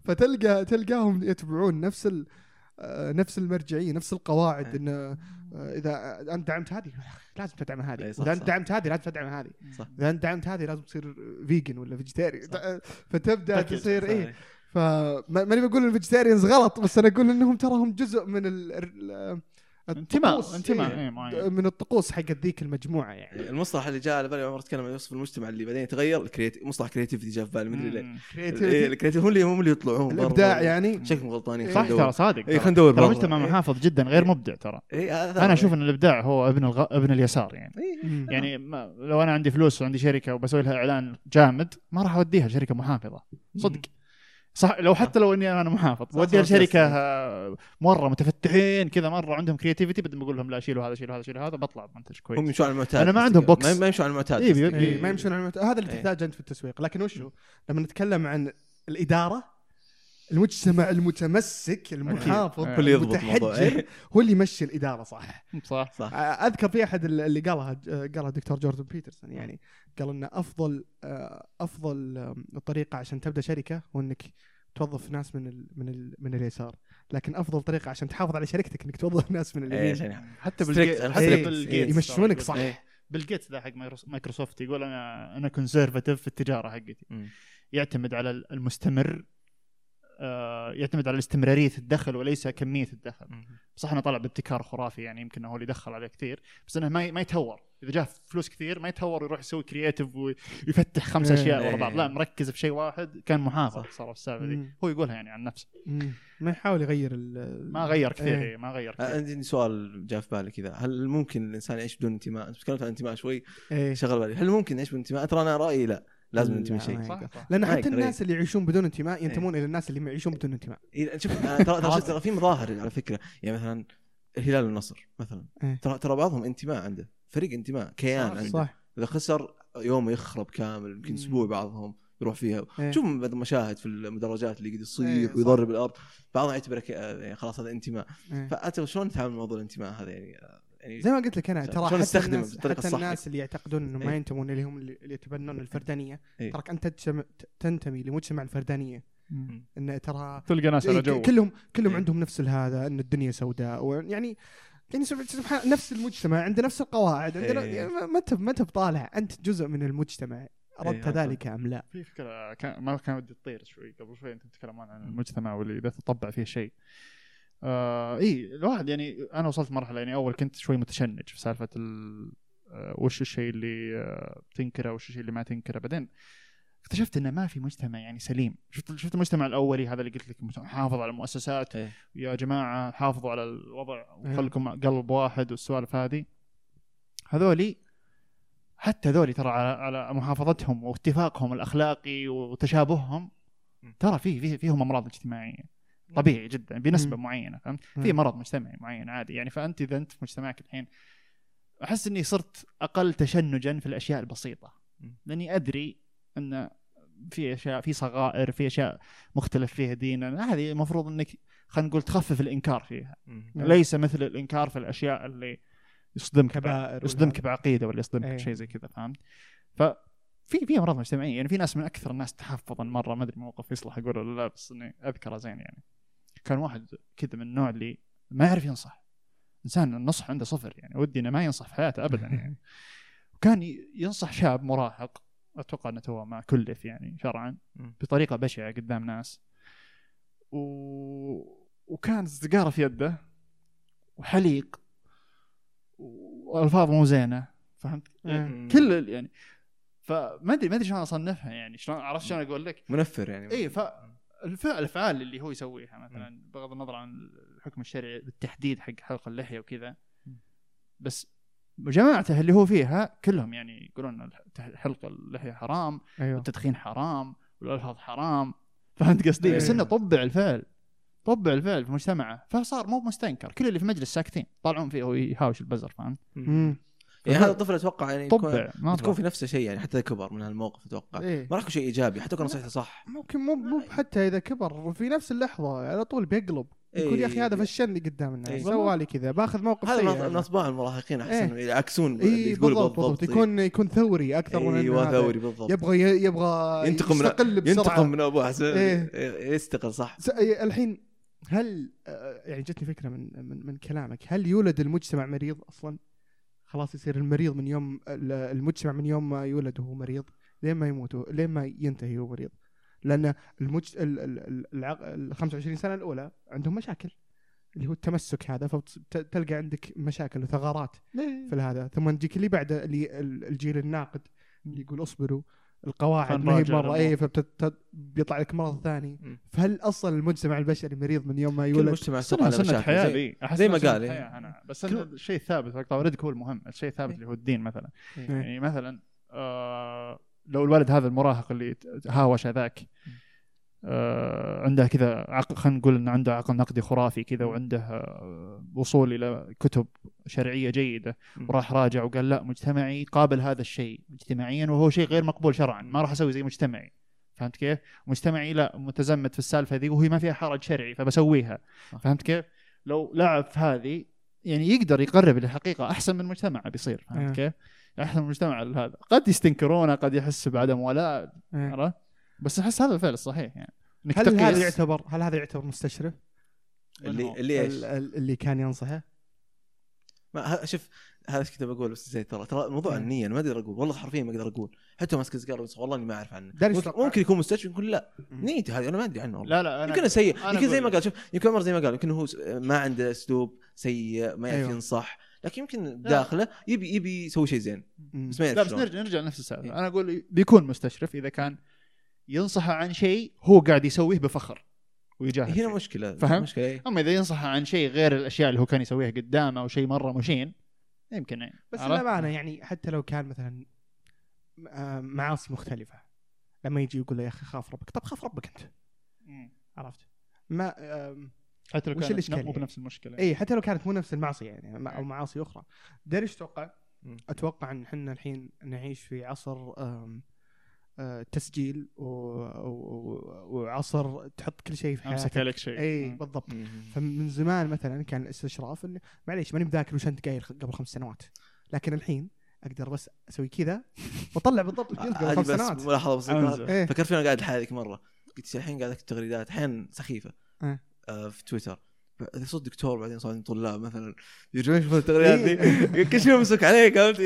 فتلقى تلقاهم يتبعون نفس ال... آه، نفس المرجعية نفس القواعد إيه. إنه آه، إذا أنت دعمت هذه لازم تدعم هذه إيه، صح، إذا أنت. دعمت هذه لازم تدعم هذه. إذا أنت دعمت هذه لازم تصير vegan ولا vegetarian. فتبدأ. تصير إيه فماني بقول ال vegetarians غلط بس أنا أقول إنهم ترى هم جزء من ال... انتماء الطقوس، انتماء إيه. من الطقوس حقت ذيك المجموعة يعني المصطلح اللي جاء على بالي عمر تكلم عن يوصف المجتمع اللي بعدين يتغير ال creative مصطلح creativity جاء في بالي مدري ليه. إيه، ال creative هم اللي هم اللي يطلعون. الإبداع يعني شكلهم غلطانين صح خلينا ترى. صادق اي ترى. خلينا ندور ترى برا. مجتمع إيه. محافظ جدا غير مبدع ترى إيه، هذا أنا. أشوف إن الإبداع هو ابن الغ... ابن اليسار يعني إيه. يعني لو أنا عندي فلوس وعندي شركة وبسوي لها إعلان جامد ما راح أوديها لشركة محافظة صدق صح لو حتى لو إني أنا محافظ بوديها صح، لشركه مرة متفتحين كذا مرة عندهم creativity بدل ما أقول لهم لا شيلوا هذا شيلوا هذا شيلوا هذا بطلع بمنتج هم كويس يمشون على المعتاد أنا ما عندهم. box. ما يمشون على المعتاد إيه، كذا. إيه، ما يمشون على المت... هذا اللي إيه. تحتاجه أنت في التسويق لكن وشو لما نتكلم عن الإدارة المجتمع المتمسك المحافظ. هو اللي يضبط. المتحجر إيه. هو اللي يمشي الإدارة صح صح صح أذكر في أحد اللي قالها قالها الدكتور جوردن بيترسون يعني قال ان أفضل أفضل طريقة عشان تبدأ شركة هو إنك توظف ناس من ال من ال من اليسار لكن أفضل طريقة عشان تحافظ على شركتك إنك توظف ناس من إيه، اليمين حتى Strict بال and حتى strict. بال إيه. يمشونك صح إيه. بيل جيتس ذا حق مايكروسوفت يقول أنا أنا conservative في التجارة حقتي. يعتمد على المستمر يعتمد على استمراريه الدخل وليس كمية الدخل صح انه طلع بابتكار خرافي يعني يمكن هو اللي دخل عليه كثير بس إنه ما ما يتهور إذا جاه فلوس كثير ما يتهور ويروح يسوي creative ويفتح خمس إيه. أشياء ورا بعض إيه. لا مركز في شيء واحد كان محافظ. صار السالفة دي. هو يقولها يعني عن نفسه. ما يحاول يغير ال ما غير كثير إيه. إيه. ما غير آه، كثير عندي سؤال جاء في بالي كذا هل ممكن الإنسان يعيش بدون انتماء؟ أنت تكلمت عن الانتماء شوي إيه. شغل بالي هل ممكن يعيش بدون انتماء؟ ترى أنا رأيي لا لازم لا، ننتمي ما شيء. يقدر. صح صح. لأن ما حتى الناس اللي يعيشون بدون انتماء ينتمون إلى الناس اللي يعيشون بدون انتماء. إيه، شوف أنا ترى ترى في مظاهر على فكرة. يعني مثلا الهلال والنصر مثلا. إيه. ترى ترى بعضهم انتماء عنده. فريق انتماء كيان صح، عنده. صح. إذا خسر يوم يخرب كامل يمكن. أسبوع بعضهم يروح فيها. إيه. شوف بعض المشاهد في المدرجات اللي قد إيه، يصيح صح. ويضرب الأرض. بعضهم يعتبره يعني خلاص هذا انتماء. إيه. فانت شلون تتعامل مع موضوع الانتماء هذا؟ يعني يعني زي ما قلت لك أنا ترى حتى نستخدمه الناس حتى الصح. الناس اللي يعتقدون إنه ما إيه. ينتمون اللي هم اللي اللي يتبنون الفردانية إيه. تراك أنت تنتمي لمجتمع الفردانية. إن ترى تلقى ناس على إيه، جو كلهم كلهم إيه. عندهم نفس هذا إن الدنيا سوداء ويعني يعني سب- سبحان نفس المجتمع عنده نفس القواعد عندنا إيه. يعني ما- انت ما أنت بطالع أنت جزء من المجتمع أردت هذا ذلك أم لا؟ في فكرة كان ما كان ودي تطير شوي قبل شوي أنت تتكلمون عن المجتمع واللي إذا تطبع فيه شيء آه اي الواحد يعني أنا وصلت مرحلة يعني أول كنت شوي متشنج في سالفة ال آه وش الشيء اللي آه تنكره وش الشيء اللي ما تنكره بعدين اكتشفت إنه ما في مجتمع يعني سليم شفت شفت المجتمع الأولي هذا اللي قلت لك حافظ على المؤسسات إيه. يا جماعة حافظوا على الوضع إيه. وخلكم قلب واحد والسوالف هذه هذولي حتى هذولي ترى على على محافظتهم واتفاقهم الأخلاقي وتشابههم. ترى في في فيهم أمراض اجتماعية طبيعي جدا بنسبة م. معينة فهمت؟ في مرض مجتمعي معين عادي يعني فأنت إذا أنت في مجتمعك الحين أحس إني صرت أقل تشنجا في الأشياء البسيطة. لأني أدري إن في أشياء في صغائر في أشياء مختلف فيها دينا هذه المفروض إنك خلينا نقول تخفف الإنكار فيها مم. نعم. ليس مثل الإنكار في الأشياء اللي يصدمك كبائر يصدمك. بعقيدة ولا يصدمك إيه. بشيء زي كذا فهمت؟ ففي في امراض مجتمعيه يعني في ناس من أكثر الناس تحفظا مرة ما أدري موقف يصلح أقول ولا لا بس إني أذكره زين يعني كان واحد كذا من النوع اللي ما يعرف ينصح إنسان النصح عنده صفر يعني ودي إنه ما ينصح في حياته ابدا يعني وكان ينصح شاب مراهق أتوقع إنه تو ما كلف يعني شرعا. بطريقة بشعة قدام ناس و... وكان سيجاره في يده وحليق والفاظ مو زينة فهمت؟ مم. كل ال- يعني فما أدري ما أدري شلون أصنفها يعني شلون عرفت شلون أقول لك؟ منفر يعني اي فالفعل الأفعال اللي هو يسويها مثلا بغض النظر عن الحكم الشرعي بالتحديد حق حلق اللحية وكذا. بس جماعته اللي هو فيها كلهم يعني يقولون حلق اللحية حرام أيوه. والتدخين حرام والالفاظ حرام. فهمت قصدي؟ بس إيه. إنه طبع الفعل طبع الفعل في مجتمعه. فصار مو مستنكر كل اللي في المجلس ساكتين طالعون فيه وهو يهاوش البزر فهمت؟ يعني هذا الطفل أتوقع يعني طبع تكون في نفس الشيء يعني حتى إذا كبر من هالموقف أتوقع. إيه. ما راح يكون شيء إيجابي حتى كان نصيحته صح. ممكن مو مو حتى إذا كبر في نفس اللحظة على طول بيقلب يقول يا أخي هذا فشلني قدام الناس إيه. سوى لي كذا بأخذ موقف هذا سيء. من- من اطباع المراهقين أحسن إيه. يعكسون اي تقول بالضبط بالضبط. يكون يكون ثوري أكثر من أيوه هذا. ثوري بالضبط. يبغى يبغى ينتقم يستقل بسرعة. ينتقم من ابوه عشان إيه. يستقل صح. إيه، الحين هل آه، يعني جتني فكرة من من, من كلامك. هل يولد المجتمع مريض أصلا؟ خلاص يصير المريض من يوم ال- المجتمع من يوم ما يولد وهو مريض لين ما يموت لين ما ينتهي هو مريض. لأن المج... ال... ال... ال... العق... ال 25 سنة الأولى عندهم مشاكل اللي هو التمسك هذا فتلقى عندك مشاكل وثغرات في هذا ثم تجيك اللي بعده اللي ال- الجيل الناقد اللي يقول اصبروا. القواعد ما هي مرة. اي فبيطلع لك مرض ثاني. فهل أصلا المجتمع البشري مريض من يوم ما كل يولد؟ مجتمع سنة سنة حياة زي- زي ما قال، إيه. أنا بس كل- الشيء الثابت وقت ردك هو المهم الشيء الثابت اللي هو الدين مثلا إيه. يعني مثلا آه لو الولد هذا المراهق اللي هاوش هذاك عنده كذا عقل خلينا نقول إنه عنده عقل نقدي خرافي كذا وعنده آه وصول إلى كتب شرعية جيدة. وراح راجع وقال لا مجتمعي قابل هذا الشيء اجتماعيا وهو شيء غير مقبول شرعا ما راح أسوي زي مجتمعي فهمت كيف؟ مجتمعي لا متزمت في السالفة ذي وهي ما فيها حرج شرعي فبسويها. فهمت كيف؟ لو لعب في هذه يعني يقدر يقرب للحقيقة أحسن من مجتمعه بيصير آه. فهمت كيف؟ أحسن من مجتمع هذا قد يستنكرونه قد يحس بعدم ولاء إيه. عرفت؟ بس أحس هذا الفعل الصحيح يعني إنك هل هذا يعتبر هل هذا يعتبر مستشرف؟ اللي اللي إيش؟ ال- ال- اللي كان ينصحه؟ ما شوف هذا إيش كنت بقول بس نسيت ترى ترى موضوع إيه. النية أنا ما أقدر أقول والله حرفيا ما أقدر أقول حتى ماسك سيجاره بس والله إني ما أعرف عنه ممكن, ممكن يكون مستشفى يمكن لا مم. نيتي هذه أنا ما أدري عنه والله لا لا أنا يمكن سيء أنا يمكن زي ما. قال شوف يمكن عمر زي ما قال يمكن هو ما عنده أسلوب سيء ما يعرف أيوه. ينصح لكن يمكن داخله يبي يبي يسوي شيء زين. بس ما لا يعرف بس شلون. نرجع نرجع لنفس السالفة إيه. أنا أقول بيكون مستشرف إذا كان ينصح عن شيء هو قاعد يسويه بفخر ويجاهد هنا. مشكلة فهمت؟ مشكلة إيه. أما إذا ينصح عن شيء غير الأشياء اللي هو كان يسويها قدامه أو شيء مرة مشين يمكن يعني بس؟ للأمانة يعني حتى لو كان مثلا آه، معاصي مختلفة لما يجي يقول له يا أخي خاف ربك طب خاف ربك أنت مم. عرفت ما حتى لو وش كان الإشكال مو؟ بنفس المشكلة اي حتى لو كانت مو نفس المعصية يعني أو إيه. معاصي أخرى داري إيش أتوقع؟ أتوقع إن إحنا الحين نعيش في عصر تسجيل. وعصر تحط كل شيء في أمسك حياتك عليك شيء إي. بالضبط. فمن زمان مثلا كان الاستشراف إنه معليش ماني بذاكر وش أنت قايل قبل خمس سنوات لكن الحين أقدر بس أسوي كذا وأطلع بالضبط قبل خمس بس سنوات ملاحظه أنزل. بسيطه. فكرت فينا قاعد لحالك مرة قلت الحين قاعد أكتب تغريدات أحيانا سخيفة. آه في تويتر اذا صرت دكتور بعدين صار طلاب مثلا يرجعون يشوفون التغريدات دي. كل شيء يمسك عليك فهمت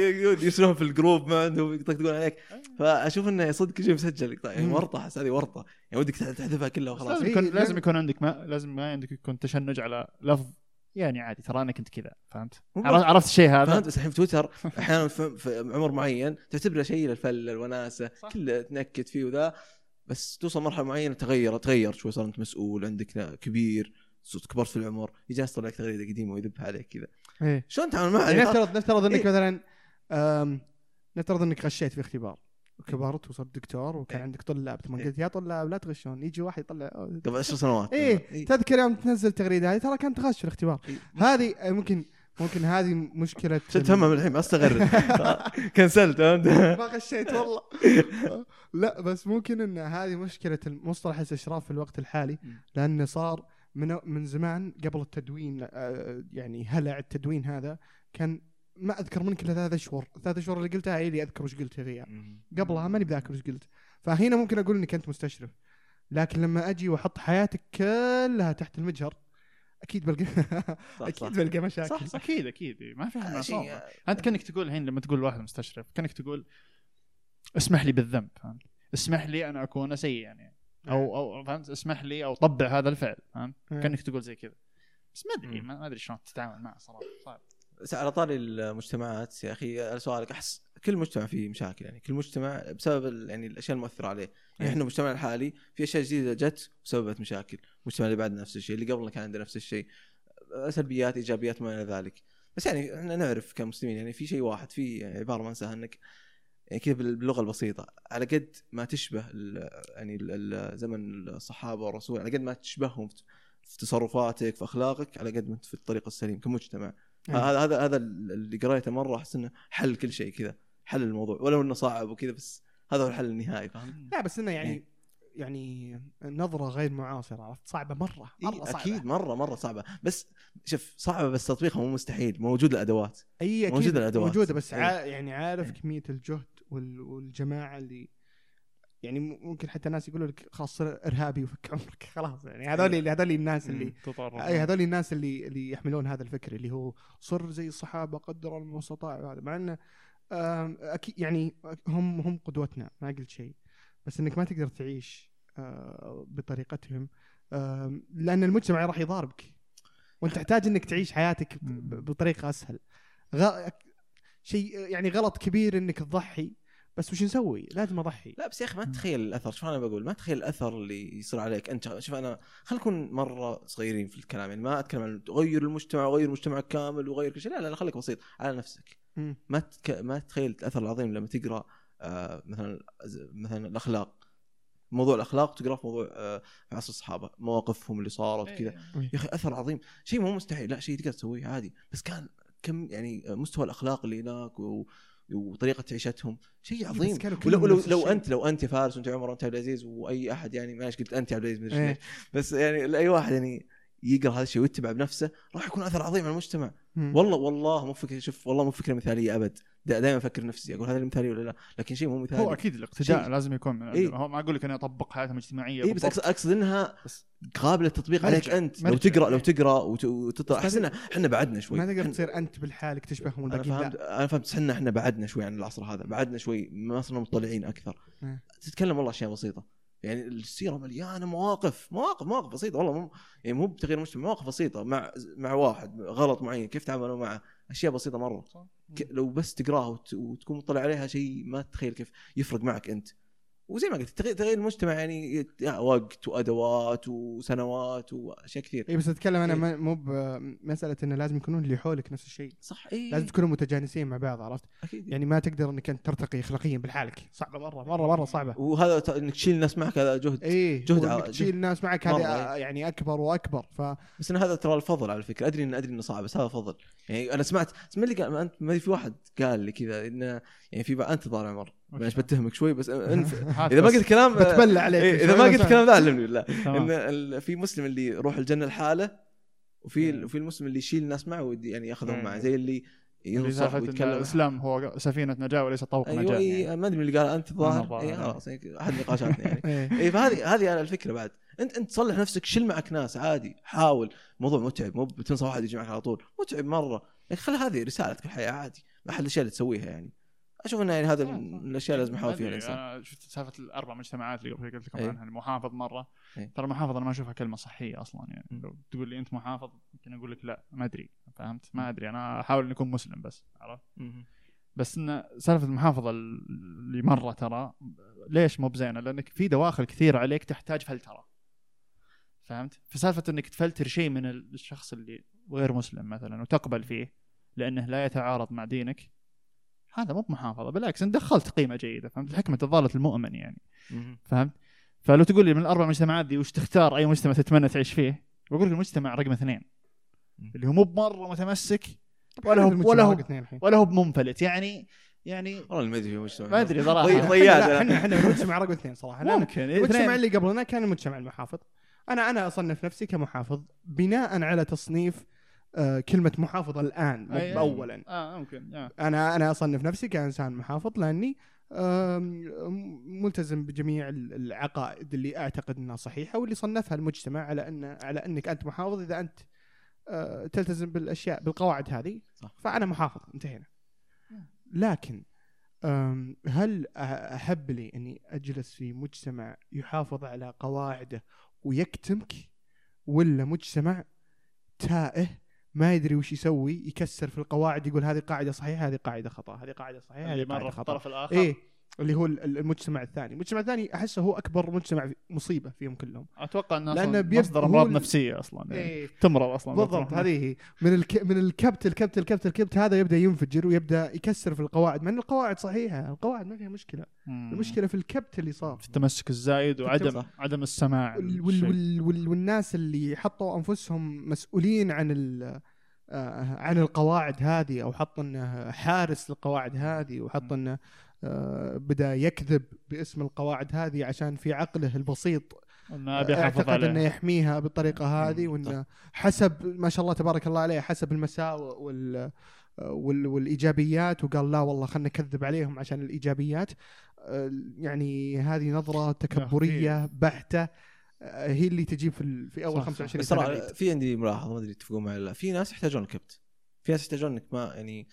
يرسلون في ال group ما عندهم يطقطقون عليك. فأشوف إنه صدق كل شيء مسجل يعني. ورطة احس هذه ورطة. يعني ودك تحذفها كلها وخلاص. لازم إيه، يكون لازم- يكون عندك ما لازم ما عندك يكون تشنج على لفظ. يعني عادي ترى أنا كنت كذا فهمت؟ عرفت, الشيء هذا؟ فهمت بس الحين في تويتر أحيانا في, في عمر معين تعتبره شيء للفلة الوناسة. كله تنكت فيه وذا. بس توصل مرحلة معينة تغير تغير شوي صار أنت مسؤول عندك كبير. صرت كبرت في العمر يجي يصدر لك تغريدة قديمة ويذبها عليك كذا إيه شلون تتعامل معها؟ يعني يعني نفترض نفترض إنك إيه. مثلا نفترض إنك غشيت في اختبار وكبرت وصرت دكتور وكان إيه. عندك طلاب ثم إيه. قلت يا طلاب لا تغشون يجي واحد يطلع أوه، قبل عشر سنوات إيه تذكر يوم تنزل تغريدة هذه ترى كانت غش في الاختبار إيه. هذه آه، ممكن ممكن هذه مشكلة شو تفهمها من الحين استغرب كنسلت؟ ما غشيت والله لا بس ممكن إن هذه مشكلة مصطلح الاستشراف في الوقت الحالي مم. لأنه صار من من زمان قبل التدوين آه، يعني هلع التدوين هذا كان ما أذكر منك إلا ثلاث اشهر ثلاث اشهر اللي قلتها هي اللي أذكر وش قلت فيها. قبلها ماني بذاكر وش قلت. فهنا ممكن أقول إنك أنت مستشرف. لكن لما أجي وأحط حياتك كلها تحت المجهر أكيد بلقى صح، أكيد صح. بلقى مشاكل. صح صح. أكيد أكيد. ما في آه، حد شيء- معصوم انت كأنك تقول الحين لما تقول واحد مستشرف كأنك تقول اسمح لي بالذنب فهمت؟ اسمح لي أنا أكون سيء يعني. أو أو فهمت اسمح لي أو طبع هذا الفعل فهمت؟ إيه. كأنك تقول زي كذا بس ما أدري. ما أدري شلون تتعامل معه صراحة صعب بس على طاري المجتمعات يا أخي على سؤالك أحس كل مجتمع فيه مشاكل يعني كل مجتمع بسبب ال- يعني الأشياء المؤثرة عليه يعني إيه. إحنا مجتمعنا الحالي في أشياء جديدة جت وسببت مشاكل المجتمع اللي بعدنا نفس الشيء اللي قبلنا كان عنده نفس الشيء سلبيات إيجابيات ما إلى ذلك بس يعني إحنا نعرف كمسلمين يعني في شيء واحد في عبارة ما أنساها إنك يعني كذا بال- باللغة البسيطة على قد ما تشبه ال- يعني ال- ال- زمن الصحابة والرسول على قد ما تشبههم في- تصرفاتك في أخلاقك على قد ما أنت في الطريق السليم كمجتمع إيه. هذا هذا هذا اللي قريته مرة أحس إنه حل كل شيء كذا حل الموضوع ولو إنه صعب وكذا بس هذا هو الحل النهائي فاهم؟ لا بس إنه يعني إيه. يعني نظرة غير معاصرة عرفت صعبة مرة مرة إيه صعبة أكيد مرة مرة صعبة بس شوف صعبة بس تطبيقها مو مستحيل موجود الأدوات اي أكيد موجودة الأدوات. موجودة بس إيه. ع... يعني عارف. كمية الجهد. والجماعة اللي يعني ممكن حتى ناس يقولوا لك خلاص صير إرهابي وفك عمرك. خلاص يعني هذول اللي هذول الناس اللي أي هذول الناس اللي اللي يحملون هذا الفكر اللي هو صر زي الصحابة قدر المستطاع وهذا. مع إنه أكيد يعني هم هم قدوتنا ما قلت شيء. بس إنك ما تقدر تعيش آه، بطريقتهم لأن المجتمع راح يضاربك. وأنت تحتاج إنك تعيش حياتك بطريقة أسهل. شيء يعني غلط كبير إنك تضحي. بس وش نسوي؟ لازم أضحي. لا بس يا أخي ما تتخيل الأثر. شوف أنا بقول؟ ما تتخيل الأثر اللي يصير عليك. أنت شوف أنا خلينا نكون مرة صغيرين في الكلام. يعني ما أتكلم عن تغير المجتمع وغير المجتمع كامل وغير كل شيء. لا لا, لا خليك بسيط. على نفسك. ما تك... ما تتخيل الأثر العظيم لما تقرأ آه مثلا مثلا الأخلاق. موضوع الأخلاق تقرأ في موضوع آه في عصر الصحابة. مواقفهم اللي صارت إيه. كذا. يا أخي أثر عظيم. شيء مو مستحيل. لا شيء تقدر تسويه عادي. بس كان كم يعني مستوى الأخلاق اللي هناك و... وطريقة عيشتهم شيء بس عظيم ولو لو, لو. انت لو أنت يا فارس وأنت عمر وأنت عبد العزيز وأي أحد يعني معلش قلت أنت عبد العزيز مدري إيه. ليش بس يعني اي واحد يعني يقرأ هذا الشيء ويتبع بنفسه راح يكون أثر عظيم على المجتمع مم. والله والله مو فكره شوف والله مو فكرة مثالية أبد دائما أفكر نفسي أقول هذا مثالي ولا لا؟ لكن شيء مو مثالي. هو أكيد الاقتداء شيء- لازم يكون من إيه. هو ما أقول لك اني أطبق حياه مجتمعية إي بس. أقصد إنها قابلة للتطبيق عليك أنت. لو. تقرا لو تقرأ وت- وتطلع. احس إن إحنا بعدنا شوي. ما تقدر تصير أنت بالحالك تشبههم أنا فهمت أنا فهمت إحنا إحنا بعدنا شوي عن العصر هذا. بعدنا شوي ما صرنا مطلعين أكثر. مم. تتكلم والله أشياء بسيطة. يعني السيرة مليانة مواقف مواقف مواقف بسيطة. والله مو يعني مو بتغيير المجتمع مواقف بسيطة مع مع واحد غلط معين. كيف تعاملوا معه؟ أشياء بسيطة مرة. لو بس تقراها وت- وتكون مطلع عليها شيء ما تتخيل كيف يفرق معك أنت. وزي ما قلت تغيير, المجتمع يعني وقت وأدوات وسنوات وأشياء كثير. اي بس أتكلم أنا إيه. مو بمساله انه لازم يكونون اللي حولك نفس الشيء. صح اي لازم تكونوا متجانسين مع بعض عرفت؟ أكيد. يعني ما تقدر إنك أنت ترتقي اخلاقيا بالحالك. صعبة مرة مرة مرة صعبة. وهذا إنك تشيل الناس معك هذا جهد إيه جهد ع- تشيل الناس معك هذا يعني أكبر وأكبر. ف بس إن هذا ترى الفضل على فكرة. أدري إن أدري إنه صعب بس هذا فضل. يعني أنا سمعت اسم اللي قال أنت ما في واحد قال لي كذا إنه يعني في أنت ظاهر عمر. معلش بتهمك شوي بس هات إذا ما. قلت كلام بتبلع عليك إيه، إذا ما قلت كلام ذا علمني بالله. إن في مسلم اللي يروح الجنة لحاله وفي مم. وفي المسلم اللي يشيل الناس معه ويدي- يعني ياخذهم مم. معه زي اللي ينصح ويتكلم الإسلام هو سفينة نجاة وليس طوق أيوه نجاة يعني. ما أدري من اللي قال أنت الظاهر اي إيه. خلاص أحد نقاشاتنا يعني إيه. اي فهذه هذه الفكرة بعد انت أنت تصلح نفسك شيل معك ناس عادي حاول موضوع متعب مو بتنصح واحد يجي معك على طول متعب مرة يعني خلي هذه رسالتك في الحياة عادي ما احد الاشياء اللي تسويها يعني أشوف انه يعني هذا من الأشياء اللي لازم يحاول فيها الانسان أنا شفت سالفة الأربع مجتمعات اللي قبل قلت لكم إيه. عنها المحافظ مرة إيه. ترى المحافظ أنا ما أشوفها كلمة صحية أصلا يعني مم. لو تقول لي أنت محافظ يمكن أقول لك لا ما أدري فهمت ما أدري أنا أحاول إني أكون مسلم بس عرفت بس إن سالفة المحافظة اللي مرة ترى ليش مو بزينة؟ لأنك في دواخل كثير عليك تحتاج فلترة. فهمت؟ فسالفة إنك تفلتر شيء من الشخص اللي غير مسلم مثلا وتقبل فيه لأنه لا يتعارض مع دينك هذا مو بمحافظة بالعكس انت دخلت قيمة جيدة فهمت؟ الحكمة تظل المؤمن يعني فهمت؟ فلو تقول لي من الأربع مجتمعات دي وش تختار أي مجتمع تتمنى تعيش فيه؟ بقول لك المجتمع رقم اثنين. اللي هو مو بمرة متمسك ولا هو ولا هو. ولا هو بمنفلت يعني يعني والله ما أدري في مجتمع ما أدري صراحة إحنا ضيعت. إحنا إحنا المجتمع رقم اثنين صراحة ممكن المجتمع اللي قبلنا كان المجتمع المحافظ أنا أنا أصنف نفسي كمحافظ بناء على تصنيف كلمة محافظ الآن أي- اولا آه ممكن آه. أنا أنا أصنف نفسي كإنسان محافظ لأني ملتزم بجميع ال- العقائد اللي أعتقد إنها صحيحة واللي صنفها المجتمع على أن على أنك أنت محافظ. إذا أنت آه، تلتزم بالأشياء بالقواعد هذه صح. فأنا محافظ انتهينا. لكن هل أحب لي أني أجلس في مجتمع يحافظ على قواعده ويكتمك؟ ولا مجتمع تائه ما يدري وش يسوي يكسر في القواعد يقول هذه قاعدة صحيحة هذه قاعدة خطأ هذه قاعدة صحيحة هذه مرة قاعدة في خطأ. الطرف الآخر. إيه. اللي هو ال- ال- المجتمع الثاني. المجتمع الثاني أحسه هو أكبر مجتمع مصيبة فيهم كلهم. أتوقع إنه لأنه لأنه مصدر أمراض نفسية أصلا يعني. إيه. تمرض أصلا. بالضبط هذه هي. من الك... من الكبت الكبت الكبت الكبت هذا يبدأ ينفجر ويبدأ يكسر في القواعد مع إن القواعد صحيحة. القواعد ما فيها مشكلة. المشكلة في الكبت اللي صار. في التمسك الزايد وعدم. عدم السماع وال... وال... وال... وال... والناس اللي حطوا أنفسهم مسؤولين عن ال... آه، عن القواعد هذه أو حط إنه حارس للقواعد هذه وحط إنه بدأ يكذب باسم القواعد هذه عشان في عقله البسيط. إنه أبي احافظ أعتقد إنه يحميها بالطريقة هذه وإنه حسب ما شاء الله تبارك الله عليه حسب المساوئ وال وال والإيجابيات وقال لا والله خلينا نكذب عليهم عشان الإيجابيات. آه، يعني هذه نظرة تكبرية بحتة آه، هي اللي تجيب في في أول صح، صح. 25 بس سنة. في عندي ملاحظة ما أدري يتفقون معي ولا لا. في ناس يحتاجون الكبت في ناس يحتاجون انك ما يعني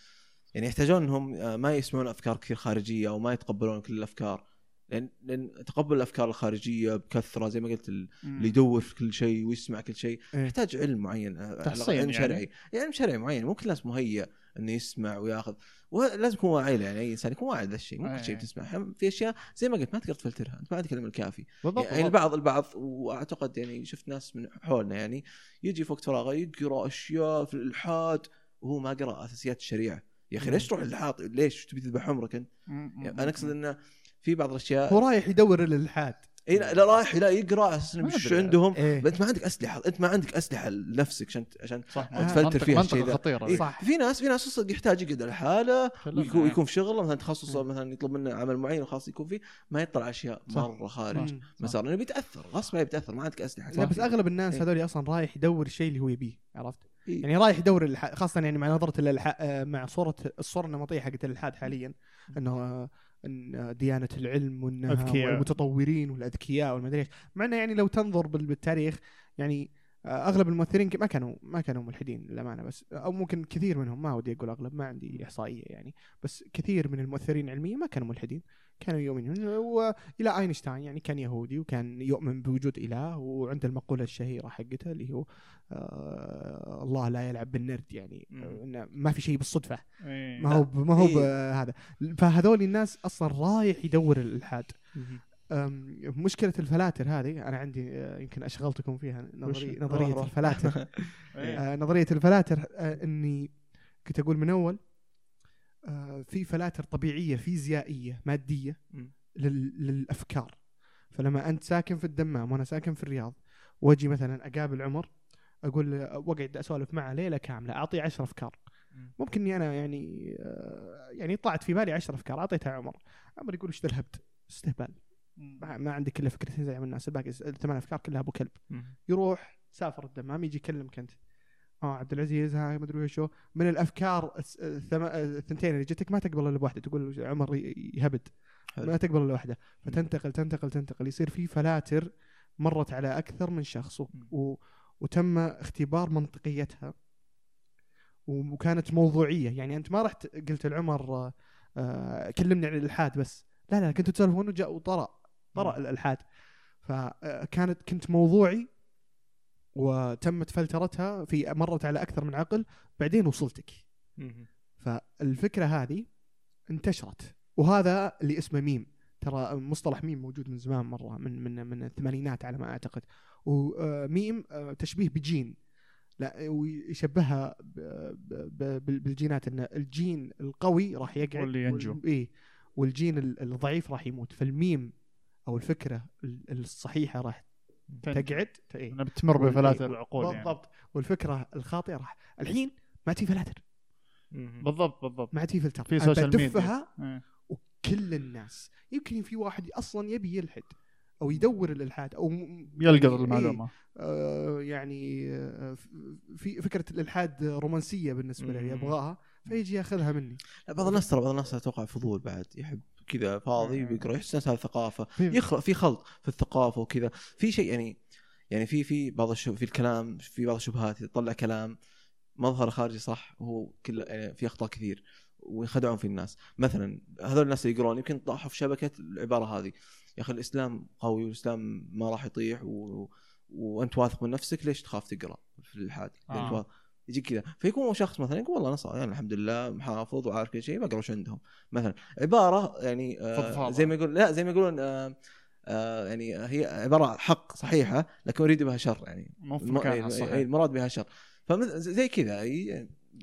يعني يحتاجون انهم آه، ما يسمعون أفكار كثير خارجية أو ما يتقبلون كل الأفكار. لأن لأن تقبل الأفكار الخارجية بكثرة زي ما قلت ال- اللي يدور في كل شيء ويسمع كل شيء. إيه. يحتاج علم معين آه، على تحصين علم يعني. شرعي. يعني علم شرعي معين. مو كل الناس مهيئ إنه يسمع وياخذ. ولازم يكون واعي يعني أي إنسان يكون واعي ذا الشيء مو كل شيء إيه. بتسمع. أحياناً في أشياء زي ما قلت ما تقدر تفلترها. أنت ما عندك العلم الكافي. بالضبط يعني. البعض البعض وأعتقد يعني شفت ناس من حولنا يعني يجي في وقت فراغه يقرأ أشياء في الإلحاد وهو ما قرأ أساسيات الشريعة. يا أخي ليش تروح الالحاد ليش تبي تذبح عمرك أنت؟ يعني أنا أقصد إنه في بعض الأشياء هو رايح يدور الالحاد إي لا لا رايح لا يقرأ وش أدري. عندهم إيه. أنت ما عندك أسلحة أنت ما عندك أسلحة لنفسك عشان عشان تفلتر فيها الشيء ذا. خطيرة إيه. صح. في ناس في ناس صدق يحتاج يقعد على حاله. ويكون, يكون في شغله مثلا تخصصه مم. مثلا يطلب منه عمل معين وخاص يكون فيه ما يطلع أشياء. مرة خارج. مسار لأنه بيتأثر غصب عليه بيتأثر ما عندك أسلحة لا بس أغلب الناس إيه. هذول أصلا رايح يدور الشيء اللي هو يبيه عرفت؟ يعني رايح يدور الح... خاصة يعني مع نظرة الالحاد آه، مع صورة الصورة النمطية حقت الإلحاد حاليا. إنه آه، إن ديانة العلم. والمتطورين والأذكياء والمدري إيش. مع إنه يعني لو تنظر بال- بالتاريخ يعني آه، أغلب الممثلين ما كانوا ما كانوا ملحدين للأمانة بس أو ممكن كثير منهم ما ودي أقول أغلب ما عندي إحصائية يعني بس كثير من المؤثرين علميا ما كانوا ملحدين كانوا يؤمنون وإلى أينشتاين يعني كان يهودي وكان يؤمن بوجود إله وعنده المقولة الشهيرة حقته اللي هو آه الله لا يلعب بالنرد يعني. آه، إنه ما في شيء بالصدفة إيه. ما هو ما هو إيه. هذا فهذول الناس أصلا رايح يدور الإلحاد مشكلة الفلاتر هذه أنا عندي آه، يمكن أشغلتكم فيها نظري؟ نظرية روح،. الفلاتر إيه. آه، نظرية الفلاتر آه، إني كنت أقول من أول في فلاتر طبيعية فيزيائيه مادية للأفكار فلما أنت ساكن في الدمام وأنا ساكن في الرياض وأجي مثلا أقابل عمر أقول وأقعد أسولف معه ليلة كاملة اعطيه عشر أفكار مم. ممكن اني أنا يعني يعني طلعت في بالي عشر أفكار أعطيتها عمر عمر يقول إيش ذا الهبد استهبال ما, ما عندك إلا فكرتين زي ما الناس الباقي الثمان أفكار كلها أبو كلب. يروح سافر الدمام يجي يكلمك أنت. آه عبد العزيز ها ما أدري وشو من الأفكار. الثنتين اللي جتك ما تقبل إلا بواحدة. تقول عمر يهبد. ما تقبل إلا واحدة. فتنتقل تنتقل تنتقل. يصير في فلاتر مرت على أكثر من شخص و... وتم اختبار منطقيتها. وكانت موضوعية. يعني أنت ما رحت قلت لعمر آه، آه كلمني عن الإلحاد بس. لا لا كنتوا تسولفون وجاء وطرأ. مم. الألحاد. فكانت كنت موضوعي وتمت فلترتها في مرت على أكثر من عقل بعدين وصلتك. فالفكرة هذه انتشرت. وهذا اللي اسمه ميم. ترى مصطلح ميم موجود من زمان مرة من من من الثمانينات على ما أعتقد. وميم آه، تشبيه بجين. لا ويشبهها بالجينات إن الجين القوي راح يقعد واللي ينجو. إيه والجين ال- الضعيف راح يموت. فالميم أو الفكرة ال- الصحيحة راح تقعد إيه. بتمر بفلاتر إيه، العقول يعني. بالضبط. والفكرة الخاطئة راح الحين ما عاد في فلاتر بالضبط بالضبط. ما عاد في فلتر في social media. إيه. كل الناس. يمكن في واحد أصلا يبي يلحد أو يدور الإلحاد أو م- يلقط يعني المعلومه إيه آه يعني آه في فكرة الإلحاد رومانسية بالنسبة لي مم. يبغاها فيجي ياخذها مني. لا بعض الناس ترى بعض الناس أتوقع فضول بعد يحب كذا فاضي. بيقرأ يحس نفسه هذه ثقافه يخلق في خلط في الثقافة وكذا في شيء يعني يعني في في بعض في الكلام في بعض الشبهات يطلع كلام مظهر خارجي صح وهو كل يعني في أخطاء كثير وينخدعون في الناس مثلا هذول الناس اللي يقرون يمكن طاحوا في شبكة العبارة هذه يا أخي الإسلام قوي والإسلام ما راح يطيح و... وأنت واثق من نفسك ليش تخاف تقرأ في الالحاد؟ آه. آه. يجي كذا فيكون شخص مثلا يقول والله نص يعني الحمد لله محافظ وعارف كل شيء بقرأ وش عندهم مثلا عبارة يعني آه. زي ما يقول لا زي ما يقولون آه آه يعني هي عبارة حق صحيحة لكن يريد بها شر يعني الم- مكانها إيه، الصحيح المراد بها شر فمثل زي كذا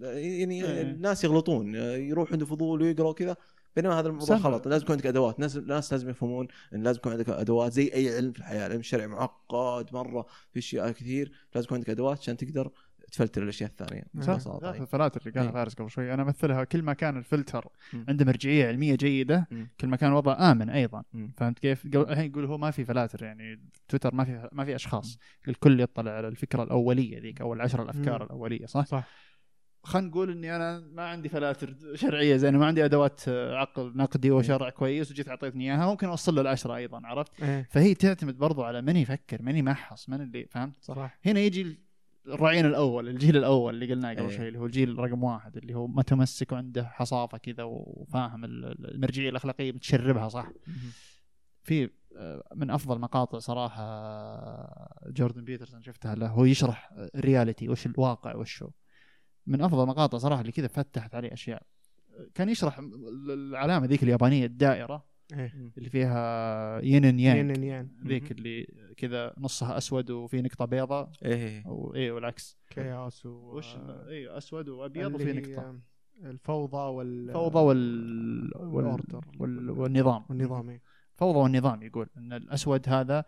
يعني إيه. الناس يغلطون يروح عنده فضول ويقرأ وكذا بينما هذا الموضوع. غلط لازم يكون عندك أدوات الناس الناس لازم يفهمون إن لازم يكون عندك أدوات زي أي علم في الحياة علم الشرع معقد مرة في أشياء كثير لازم يكون عندك أدوات عشان تقدر تفلتر الأشياء الثانية صح ببساطه لا، يعني. الفلاتر اللي قالها إيه. فارس قبل شوي أنا أمثلها كل ما كان الفلتر. عنده مرجعية علمية جيدة. كل ما كان الوضع آمن أيضا. فهمت كيف؟ الحين يقول هو ما في فلاتر يعني تويتر ما في ما في أشخاص الكل يطلع على الفكرة الأولية ذيك أو العشر الأفكار. الأولية صح؟ صح خلينا نقول إني أنا ما عندي فلاتر شرعية زين ما عندي أدوات عقل نقدي وشرع كويس وجيت أعطيتني إياها ممكن أوصل له العشرة أيضا عرفت؟ إيه فهي تعتمد برضو على من يفكر من يمحص من اللي فهمت؟ صح هنا يجي الرعين الأول الجيل الأول اللي قلناه قبل إيه. شوي اللي هو الجيل رقم واحد اللي هو متمسك وعنده حصافة كذا وفاهم ال- ال- المرجعية الأخلاقية بتشربها صح؟ في آه، من أفضل مقاطع صراحة آه، جوردن بيترسون شفتها له هو يشرح ال reality وش الواقع وش من أفضل مقاطع صراحة اللي كذا فتحت عليه أشياء. كان يشرح العلامة ذيك اليابانية الدائرة إيه. اللي فيها يين يانج ين ين ذيك اللي كذا نصها أسود وفي نقطة بيضاء إيه. إيه والعكس. chaos و وش اي أسود وأبيض وفي نقطة. الفوضى وال الفوضى وال... وال... والنظام. والنظام. فوضى والنظام يقول إن الأسود هذا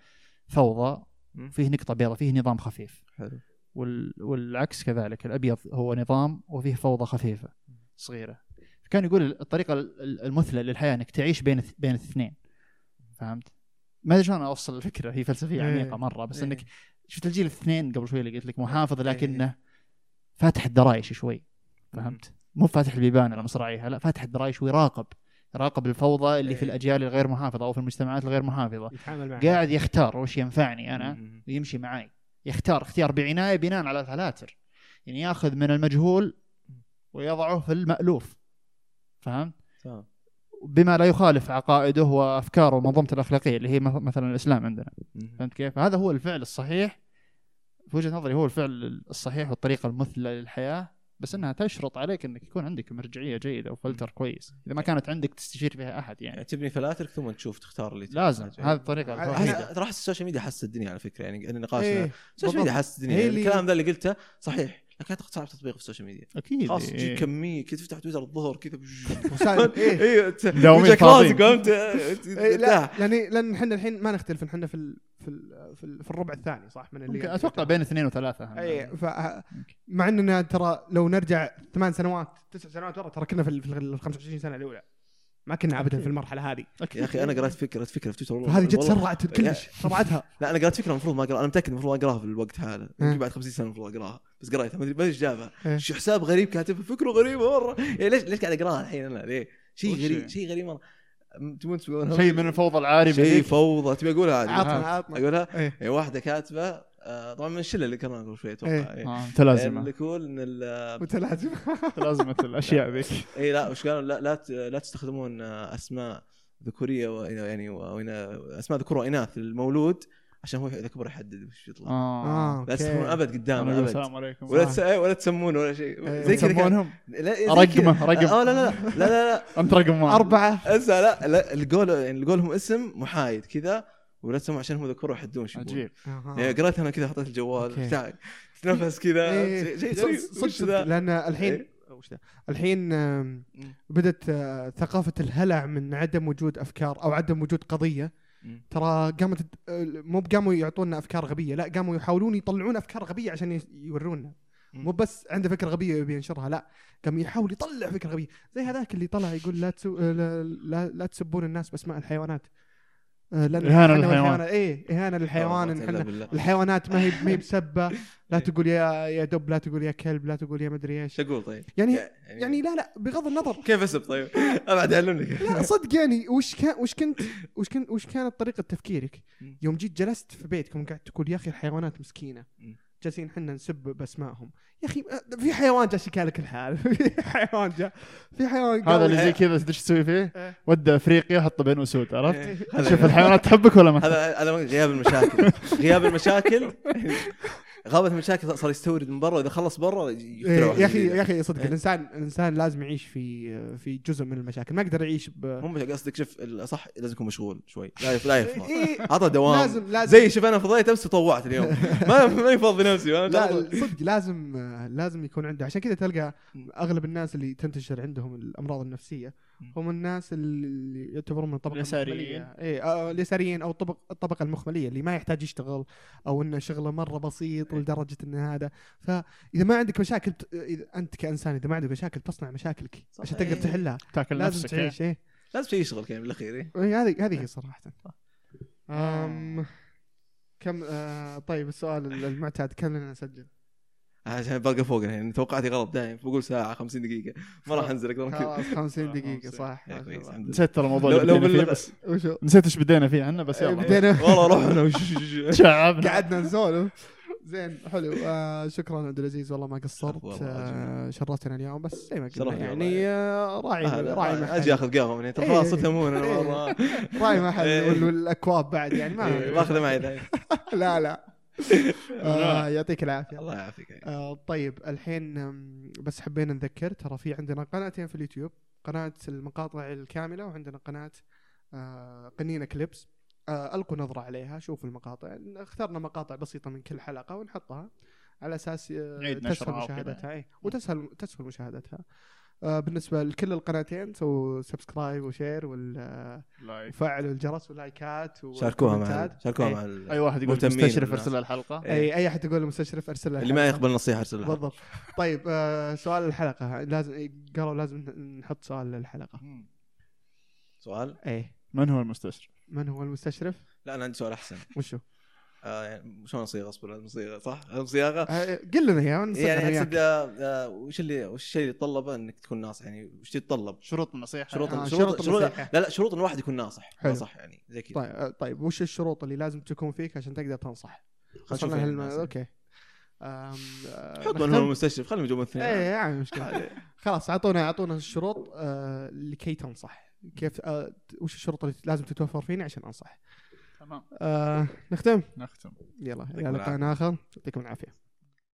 فوضى. فيه نقطة بيضاء فيه نظام خفيف. حلو. وال... والعكس كذلك الأبيض هو نظام وفيه فوضى خفيفة صغيرة. كان يقول الطريقة ال- المثلى للحياة إنك تعيش بين بين الاثنين. فهمت؟ ما أدري شلون أوصل الفكرة هي فلسفية إيه. عميقة مرة بس إيه. إنك شفت الجيل الاثنين قبل شوي اللي قلت لك محافظ إيه. لكنه فاتح الدرايش شوي فهمت؟ مو فاتح البيبان المصراعيها لا فاتح الدرايش ويراقب يراقب الفوضى اللي في. الأجيال الغير محافظة أو في المجتمعات الغير محافظة يتعامل معها قاعد يختار وش ينفعني أنا. ويمشي معاي يختار اختيار بعناية بناء على الفلاتر يعني ياخذ من المجهول ويضعه في المألوف فهمت؟ بما لا يخالف عقائده وأفكاره ومنظومته الأخلاقية اللي هي مث- مثلا الإسلام عندنا. فهمت كيف؟ هذا هو الفعل الصحيح. في وجهة نظري هو الفعل الصحيح والطريقة المثلى للحياة. بس إنها تشرط عليك إنك يكون عندك مرجعية جيدة وفلتر كويس. إذا ما كانت عندك تستشير فيها أحد يعني. يعني تبني فلاترك ثم تشوف تختار اللي لازم. هذه الطريقة احس السوشيال ميديا حس الدنيا على فكرة يعني النقاش إيه، السوشيال ميديا. حس الدنيا يعني اللي- الكلام ذا اللي قلته صحيح. لكن اعتقد صعب تطبيقه في السوشيال ميديا. أكيد خلاص إيه. تجيك كمية كذا تفتح تويتر الظهر كذا؟ وسائل- إيه. أيوه دوامين فاضيين. إيه لا لأن لأن إحنا الحين ما نختلف إحنا في ال... في ال... في, ال... في الربع الثاني صح؟ من اللي ممكن أتوقع بين اثنين وثلاثة. اي ف... مع إننا ترى لو نرجع ثمان سنوات تسع سنوات ورا ترى كنا في ال- في ال 25 سنة الأولى. ما كنا ابدا في المرحلة هذه. يا أخي أنا قرأت فكره فكرة في تويتر. والله فهذه جت سرعت كلش سرعتها. لا أنا قرأت فكرة المفروض ما أقرأها. أنا متأكد المفروض ما أقرأها في الوقت هذا. يمكن بعد 50 سنة المفروض أقرأها. بس قريتها ما ادري ما أدري إيش جابها. شو حساب غريب كاتبها فكرة غريبة مرة. يعني ليش ليش قاعد أقرأها الحين أنا؟ ليه؟ شيء غريب هي؟ شيء غريب مرة. شيء من الفوضى العارمه شيء. فوضى. تبي أقولها؟ عادي. عطنا عطنا. أقولها؟ إيه. هي واحدة كاتبة طبعا من الشلة اللي كنا قبل شوي أتوقع. إيه. إيه. آه، متلازمة. اللي يقول إن ال- متلازم متلازمة الأشياء ذيك. اي لا وش قالوا؟ لا لا ت- لا تستخدمون آه، أسماء ذكورية و- يعني و- أسماء ذكور وإناث للمولود عشان هو اذا كبر يحدد وش يطلع. آه. لا تستخدمون أوكي. أبد قدام أبد. السلام عليكم. ولا تس... إيه، ولا تسمون ولا شيء. زي كذا لا زي رقمه،. رقم. آه لا لا لا لا لا, أنت رقم واحد. أربعة. لا. لا لا القول يعني لهم اسم محايد كذا. ولا تسمون عشان هم ذكور يحدون شو. عجيب يعني قريت أنا كذا حطيت الجوال. تعال تنفس كذا إيه، شيء صدق- غريب صدق لأن الحين إيه. وش ذا؟ الحين. بدت آه، ثقافة الهلع من عدم وجود أفكار أو عدم وجود قضية. ترى قامت آه، مو قاموا يعطونا أفكار غبية لا قاموا يحاولون يطلعون أفكار غبية عشان يورونا. مو بس عنده فكرة غبية يبي ينشرها لا قام يحاول يطلع فكرة غبية زي هذاك اللي طلع يقول لا تسو... آه، لا, لا, لا تسبون الناس بأسماء الحيوانات لأن إهانة إحنا للحيوان. إيه إهانة للحيوان بالله. الحيوانات ما هي ما هي بسبة لا. تقول يا يا دب لا تقول يا كلب لا تقول يا مدري إيش أقول طيب؟ يعني يعني لا لا بغض النظر كيف اسب طيب؟ أبعد علمني لا صدق يعني وش كان وش كنت وش كنت وش كانت طريقة تفكيرك. يوم جيت جلست في بيتكم قاعد تقول يا أخي الحيوانات مسكينة. جالسين إحنا نسب بأسمائهم يا أخي في حيوان جالس يكالك الحال في حيوان جاء في حيوان هذا اللي زي كذا تدري إيش تسوي فيه؟ إيه. ودى أفريقيا حطه بين أسود عرفت؟ إيه. شوف الحيوانات تحبك ولا ما هذا هذا غياب المشاكل غياب المشاكل غابة المشاكل صار يستورد من برا واذا خلص برا إيه، يا أخي. يا أخي صدق إيه. الإنسان الإنسان لازم يعيش في في جزء من المشاكل ما يقدر يعيش ب مو قصدك شوف صح لازم يكون مشغول شوي لا يف- لا يفضى إيه، عطى دوام لازم لازم زي شوف أنا فضيت أمس وطوعت اليوم ما ما يفضي نفسي؟ لا. صدق لازم لازم يكون عنده عشان كذا تلقى. أغلب الناس اللي تنتشر عندهم الأمراض النفسية. هم الناس اللي يعتبرون من الطبقة اليساريين. اي آه، اليساريين أو الطبق الطبقة المخملية اللي ما يحتاج يشتغل أو إنه شغله مرة بسيط لدرجة إن هذا فإذا ما عندك مشاكل ت- إذا أنت كإنسان إذا ما عندك مشاكل تصنع مشاكلك صح. عشان تقدر إيه. تحلها تاكل لازم نفسك تعيش إيه لازم شيء يشغل كان بالأخير إيه. إيه، هذه هذه هي صراحة أم كم آه طيب السؤال المعتاد كم لنا نسجل؟ عشان بلقى فوق يعني توقعاتي غلط دايم بقول ساعة 50 دقيقة. ما راح أنزل أكثر من كذا خلاص 50 دقيقة 50. صح لله نسيت ترى الموضوع لو فيه بس. وشو؟ نسيت إيش بدينا فيه عنه بس إيه، يلا. بدينا والله رحنا وش- شعبنا. قعدنا نسولف. زين حلو. آه شكرا عبد العزيز والله ما قصرت. والله آه شرفتنا اليوم بس زي ما قلنا يعني والله. آه راعي آه، راعي محل أجي أخذ قهوة من ترى إيه. خلاص صرت أنا إيه. مره راعي محل إيه. وال- والأكواب بعد يعني ما إيه، باخذه معي لا لا. آه يعطيك العافية. الله يعافيك. آه طيب الحين بس حبينا نذكر ترى في عندنا قناتين في اليوتيوب قناة المقاطع الكاملة وعندنا قناة آه قنينة كليبس آه ألقوا نظرة عليها شوفوا المقاطع. اخترنا مقاطع بسيطة من كل حلقة ونحطها على أساس آه نعيد تسهل. مشاهدتها. إيه وتسهل تسهل مشاهدتها. بالنسبة لكل القناتين سووا subscribe و share وفعلوا الجرس ولايكات شاركوها مع. شاركوها إيه. مع أي واحد يقول مستشرف. أرسل له الحلقة إيه. اي أي أحد يقول المستشرف أرسل له اللي ما. يقبل نصيحة أرسل لها بالضبط طيب آه سؤال الحلقة لازم قالوا لازم نحط سؤال للحلقة. سؤال إيه من هو المستشرف؟ من هو المستشرف لا أنا عندي سؤال أحسن وشو آه يعني شلون اصيغه اصبر لازم صيغه صح؟ لازم صياغه قل لنا اياه ونصيغ أنا يعني. اقصد آه، آه، وش اللي وش الشيء اللي يتطلبه إنك تكون ناصح يعني وش تتطلب؟ شروط النصيحة شروط آه، شروط, شروط. لا لا شروط إن الواحد يكون ناصح حلو. صح يعني زي كذا طيب آه، طيب وش الشروط اللي لازم تكون فيك عشان تقدر تنصح؟ يعني هالم- الناس. أوكي أم، حط من نختم؟ هو المستشرف خليهم يجون اثنين إيه يعني مشكلة خلاص أعطونا أعطونا الشروط آه لكي تنصح كيف آه وش الشروط اللي لازم تتوفر فيني عشان أنصح تمام. آه نختم؟ نختم. يلا إلى لقاء آخر. يعطيكم العافية.